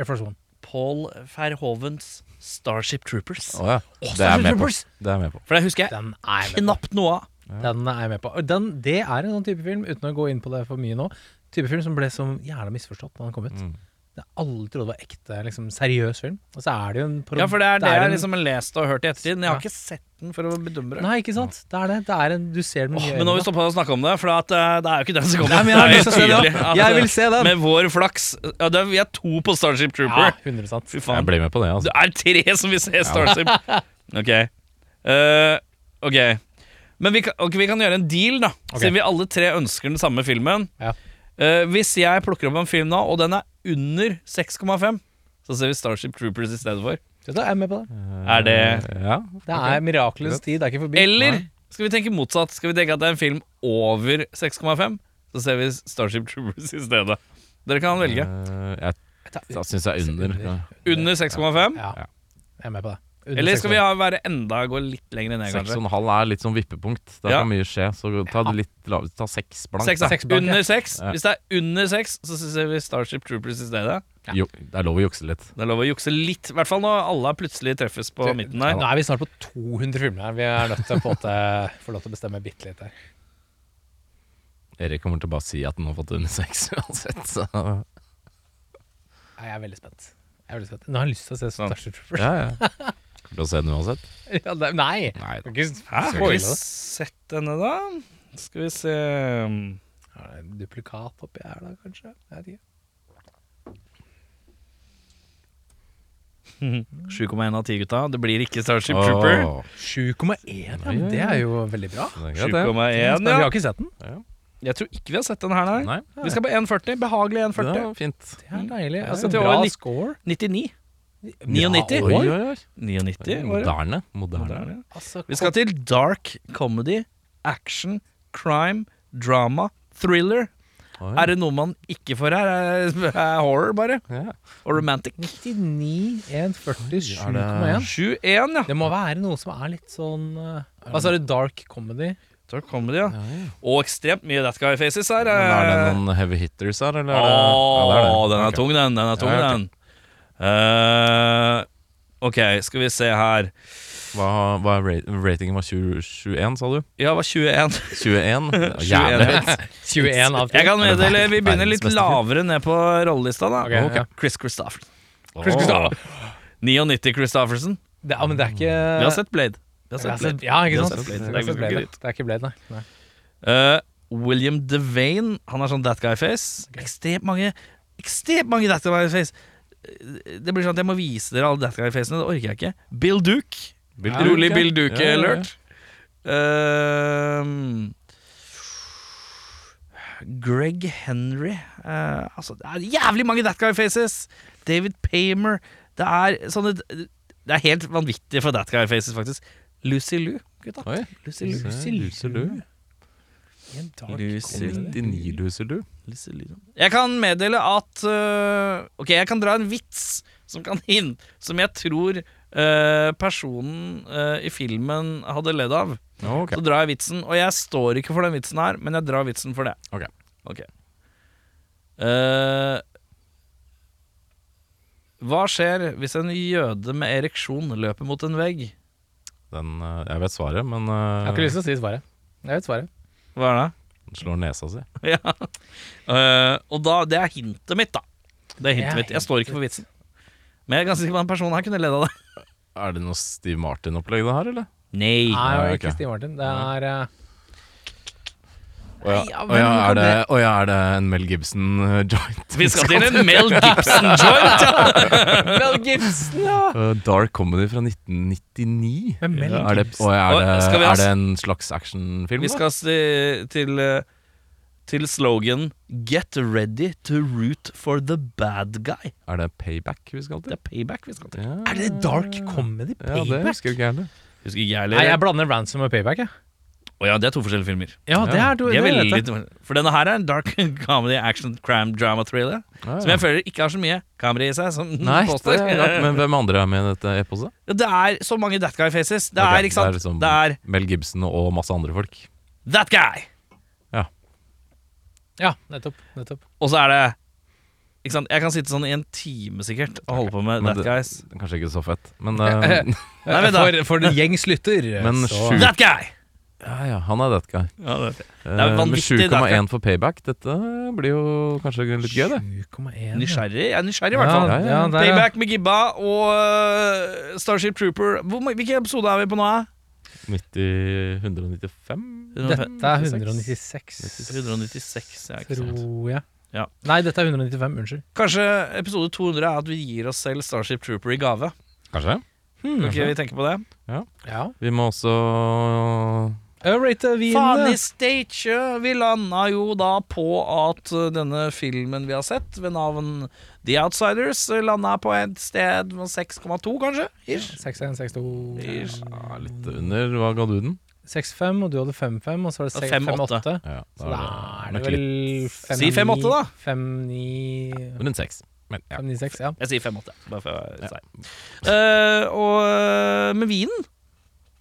Air Force One. Paul Verhovens Starship Troopers. Oh, ja. Det er jeg med på. Det er jeg med på. For det husker jeg Den er jeg knapt noe av. Den er jeg med på. Den, det er en sånn type film, uten å gå inn på det for mye nå, type film som ble så jævla misforstått da den kom ut. Mm. Det Alle trodde det var ekte, liksom seriøs film. Og så er det jo en Ja, for det er det jeg en- liksom har lest og hørt i ettertid. Men jeg har Ja. ikke sett den for å bedømme det. Nei, ikke sant? Det er det. det er en, du ser den oh, men nå må vi stoppe å snakke om det, for at, uh, det er jo ikke den som kommer. Nei, men jeg Det er tydelig at, Jeg vil se den. Med vår flaks Ja, det er, vi er to på Starship Ja, Trooper. 100 Fy Jeg faen. blir med på det. Altså. Det er tre som vil se Starship. Ok. Uh, ok. Men vi kan, okay, vi kan gjøre en deal, da. Okay. Siden vi alle tre ønsker den samme filmen. Ja. Uh, hvis jeg plukker opp en film nå, og den er under 6,5, så ser vi Starship Troopers i stedet for. Vet er Jeg er med på det. Er det Ja. Det er mirakelens tid, det er ikke forbi. Eller skal vi tenke motsatt? Skal vi tenke at det er en film over 6,5? Så ser vi Starship Troopers i stedet. Dere kan velge. Uh, jeg da syns jeg er under. Under 6,5? Ja, jeg er med på det. Eller skal vi ha, være enda gå litt lenger ned, Seks kanskje? og en halv er litt sånn vippepunkt. Der Ja. kan mye skje. Så ta det litt lavere. Ta seks blankt. Seks. Seks blank, ja. Under seks. Ja. Hvis det er under seks, så ser vi Starship Troopers i stedet. Jo, det er lov å jukse litt. Det er lov å jukse litt, i hvert fall når alle plutselig treffes på midten Nå er vi snart på 200 filmer her. Vi er nødt til å få, til, få lov til å bestemme bitte litt her. Erik kommer til å bare si at han har fått under seks uansett. Så. Nei, Jeg er veldig spent. Jeg er veldig spent. Nå har jeg lyst til å se Sånn. Starship Troopers. Ja, ja. Kommer til å se den uansett. Ja, det, nei! Nei da. Ikke Hæ? Har vi sett denne, da? Skal vi se Er det en duplikat oppi her, da, kanskje? Jeg vet ikke. 7,1 av 10, gutta. Det blir ikke Starship Trooper. Åh, 7,1, ja, men det er jo veldig bra. det er 7,1, Men vi har ikke sett den. Jeg tror ikke vi har sett den her, nei. Nei, Vi skal på 1,40. Behagelig 1,40. Ja, fint. Det er deilig. Ja, Altså, bra litt- score. 99. Ja, 99. Ja, oi. oi, oi. 99. Moderne. Moderne. Moderne. Altså, Vi skal til dark comedy, action, crime, drama, thriller. Oi. Er det noe man ikke får her? Er, er horror, bare. Ja. Og romantic. 99, 140, Er det- 7,1. 7-1, ja. Det må være noe som er litt sånn Hva sa du? Dark comedy? Dark comedy, ja. Og ekstremt mye That Guy Faces her. Men er det eh. noen heavy hitters her, eller? Åh, er Ja, det er det. den er okay. tung, den. Den er tung, Ja, ok. den. Eh, ok, skal vi se her. Hva, hva er ratingen var 20, 21, sa du? Ja, det var 21. 21? 21 Jævlig høyt. høyt. 21 av 10. Jeg kan meddele, vi begynner litt lavere ned på rollelista, da. okay, okay. Chris Christofferson Chris oh. 99 Christofferson. Det, ja, men det er ikke Vi har sett Blade. Vi har sett Blade. Ja, ikke sant? sett Blade. Vi Det er ikke Blade, nei. Eh, William Devane, han er sånn that guy face. Ekstremt mange Ekstremt mange that guy face. Eh, Det blir sånn at jeg må vise dere alle that guy facene. Det orker jeg ikke. Bill Duke. Bill Ja, Duke, Rolig. Bill Duke Ja, ja, ja. alert. Ehm, Greg Henry uh, Altså, det er jævlig mange that guy faces. David Paymer. Det er sånne Det er helt vanvittig for that guy faces, faktisk. Lucy Lou, gutta. Oi. Lucy Lucy Lou. En dark Lucy comedy. 99 Lucy Lou. Lucy Lou. Jeg kan meddele at øh, Ok, jeg kan dra en vits som kan inn, Som jeg tror øh, personen øh, i filmen hadde ledd av. Okay. Så drar jeg vitsen, og jeg står ikke for den vitsen her, men jeg drar vitsen for det. Ok. okay. Uh, hva skjer hvis en jøde med ereksjon løper mot en vegg? Den, eh, jeg vet svaret, men Jeg har uh, ikke lyst til å si svaret. Jeg vet svaret. Hva er det? Han slår nesa si. ja. Uh, og da, det er hintet mitt, da. Det er hintet mitt. Jeg står ikke for vitsen. Men jeg er ganske sikker på at en person her kunne ledd av det. Er det noe Steve Martin-opplegg, det her, eller? Nei. Nei, det er ikke Steve Martin. Det er eh, Å ja, ja, ja, er, det, og ja, er det en Mel Gibson-joint? Vi skal til en Mel Gibson-joint! Ja. Mel Gibson, ja! Uh, dark Comedy fra 1999. Men Mel er, det, Gibson. og er, det, er det en slags actionfilm? Vi skal se til eh, Til slogan 'Get ready to root for the bad guy'. Er det Payback vi skal Det er payback vi skal til. Ja. Er det dark comedy? Payback? Ja, det husker jeg ikke heller. Husker jeg Nei, jeg blander Ransom og Payback, jeg. Å ja, det er to forskjellige filmer. Ja, det er to De er det veldig, jeg. for denne her er en dark comedy action crime drama thriller. Ja, Som jeg føler ikke har så mye kamera i seg, som den Nei, det påstår. er rart, men hvem andre er med i dette eposet? Ja, Det er så mange that guy faces. Det Ok, er, ikke sant? Det er, liksom Det er Mel Gibson og masse andre folk. that guy! Ja, nettopp. nettopp. Og så er det ikke sant? Jeg kan sitte sånn i en time sikkert og holde på med Men that det- guys. Kanskje ikke så fett, men eh, Nei, vent da. for, for en gjengs lytter. Men så sju- That guy! Ja, ja, han er that guy. Ja, det er det. med that guy. 7,1 for payback. Dette blir jo kanskje litt gøy, det. 7,1. ja. Nysgjerrig. Er nysgjerrig, i hvert fall. Ja, Ja, ja. ja, der. Payback med Gibba og øh, Starship Trooper. Hvor, hvilken episode er vi på nå? da? Midt i 195? Dette er 196, 196, ja, tror jeg. Ja. Nei, dette er 195. Unnskyld. Kanskje episode 200 er at vi gir oss selv Starship Trooper i gave. Kanskje? Hmm. Kan ikke vi tenke på det? Ja. Vi må også Rate Faen i stage! Vi landa jo da på at uh, denne filmen vi har sett, ved navn The Outsiders, uh, landa på et sted med 6,2, kanskje? Ish. 61, 62 Ish. ja, litt under. Hva ga du den? 65, og du hadde 55, og så var det Og 5,8. 5,8. Ja, Så da er det vel 5-9 Si 5,8 da. 5, 9, Rundt 6. Men ja. 5, 9, 6, ja. Jeg sier 5,8, bare for å være seig. Uh, og med vinen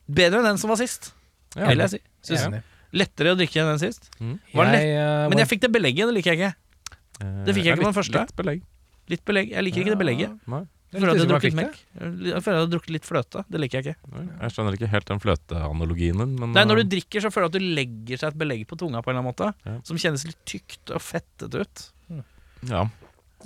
Bedre enn den som var sist, Ja. vil jeg si. Synes, Enig. lettere å drikke enn den sist. Mm. Jeg, lett, Men jeg fikk det belegget, det liker jeg ikke. Eh, Det fikk jeg ikke på den første. Litt belegg. Litt belegg. Jeg liker ikke det belegget. Nei, Jeg føler at jeg har drukket melk. Jeg føler at jeg har drukket litt fløte. Det liker jeg ikke. jeg skjønner ikke helt den fløteanalogien din, men Nei, Når eh, du drikker, så føler du at du legger seg et belegg på tunga på en eller annen måte. Ja. Som kjennes litt tykt og fettete ut. Ja.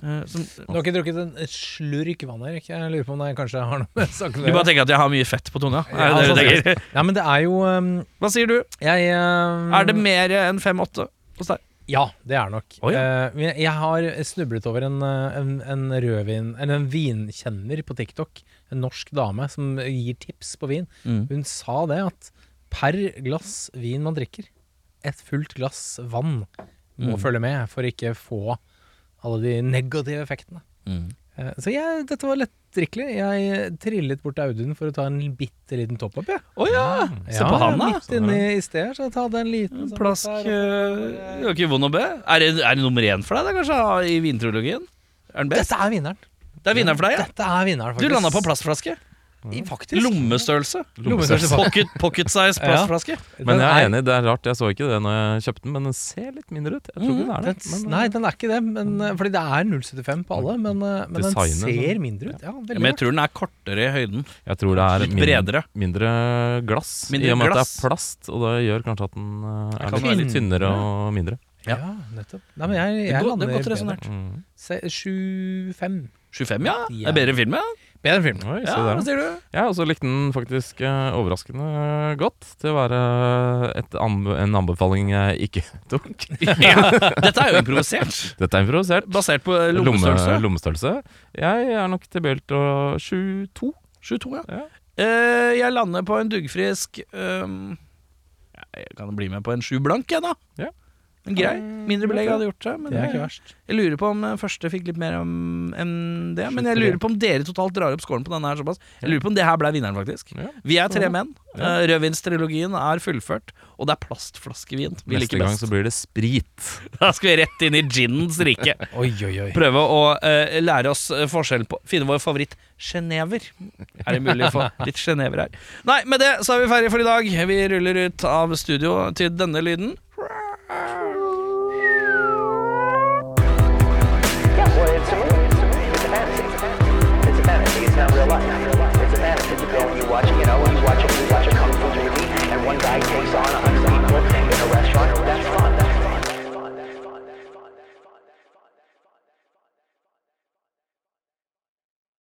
Eh, Som, Du har ikke drukket en slurk vann, Erik? Jeg lurer på om det kanskje har noe med saken å du bare tenker at jeg har mye fett på tunga? Ja, Er det det du sånn? Ja, men det er jo um, Hva sier du? Jeg um, Er det mer enn 5-8 hos deg? Ja, det er nok. Oh, ja. uh, jeg har snublet over en, eh, en, en rødvin Eller en vinkjenner på TikTok. En norsk dame som gir tips på vin. Hun sa det at per glass vin man drikker, et fullt glass vann må Mm. følge med for ikke få alle de negative effektene. Mm. Så jeg, dette var lettdrikkelig. Jeg trillet bort til Audun for å ta en bitte liten top-up. jeg. Å ja! Se på han, da. Midt inne i sted, så jeg tar en liten sånn Plask Du har Det var ikke vond å be. Er det, er det nummer én for deg, da, kanskje, i vintrologien? Er den best? Dette er vinneren. Det er vinneren for deg, ja. Dette er vinneren, faktisk. Du landa på plastflaske. I faktisk. Lommestørrelse. Lommestørrelse. Pocket, pocket size plastflaske. Men jeg er enig, det er rart. Jeg så ikke det når jeg kjøpte den, men den ser litt mindre ut. Jeg tror Mm, den er det. Men, nei, den er ikke det. Men, eh, fordi det er 0,75 på alle. Men, eh, men den ser sånn. mindre ut. Ja, Ja, men jeg tror den er kortere i høyden. jeg tror det er Litt bredere. mindre glass. Mindre I og med at det er plast, og det gjør kanskje at den er litt, litt tynnere og mindre. Ja, nettopp. Nei, men jeg, jeg det er godt resonnert. resonert. Mm. Se- 7-5. ja. Det er bedre film, ja. Bedre film. Oi, Ja, hva sier du? Ja, og så likte den faktisk eh, overraskende godt til å være et anb en anbefaling jeg ikke tok. Ja, dette er jo improvisert. Dette er improvisert. Basert på Lomme, lommestørrelse. lommestørrelse. Jeg er nok tilbøyelig til å 7-2. 22, ja. Ja. Eh, jeg lander på en duggfrisk um, Jeg kan bli med på en sju blank, jeg, da. Ja. En grei. Mindre belegg hadde gjort det. Men Det er ikke verst. jeg lurer på om første fikk litt mer om, enn det. Men jeg lurer på om dere totalt drar opp scoren på denne her såpass. Jeg lurer på om det her ble vinneren, faktisk. Vi er tre menn. Eh, Rødvinstrilogien er fullført, og det er plastflaskevin vi Neste gang så blir det sprit. Da skal vi rett inn i ginnens rike. Oi, oi, oi. Prøve å uh, lære oss eh, forskjell på Finne vår favoritt genever. Er det mulig å få litt genever her? Nei, med det så er vi ferdige for i dag. Vi ruller ut av studio til denne lyden. not real life. It's a fantasy. You go and you watch, you know, you watch it. you watch a kung fu movie, and one guy takes on a hundred people in a restaurant.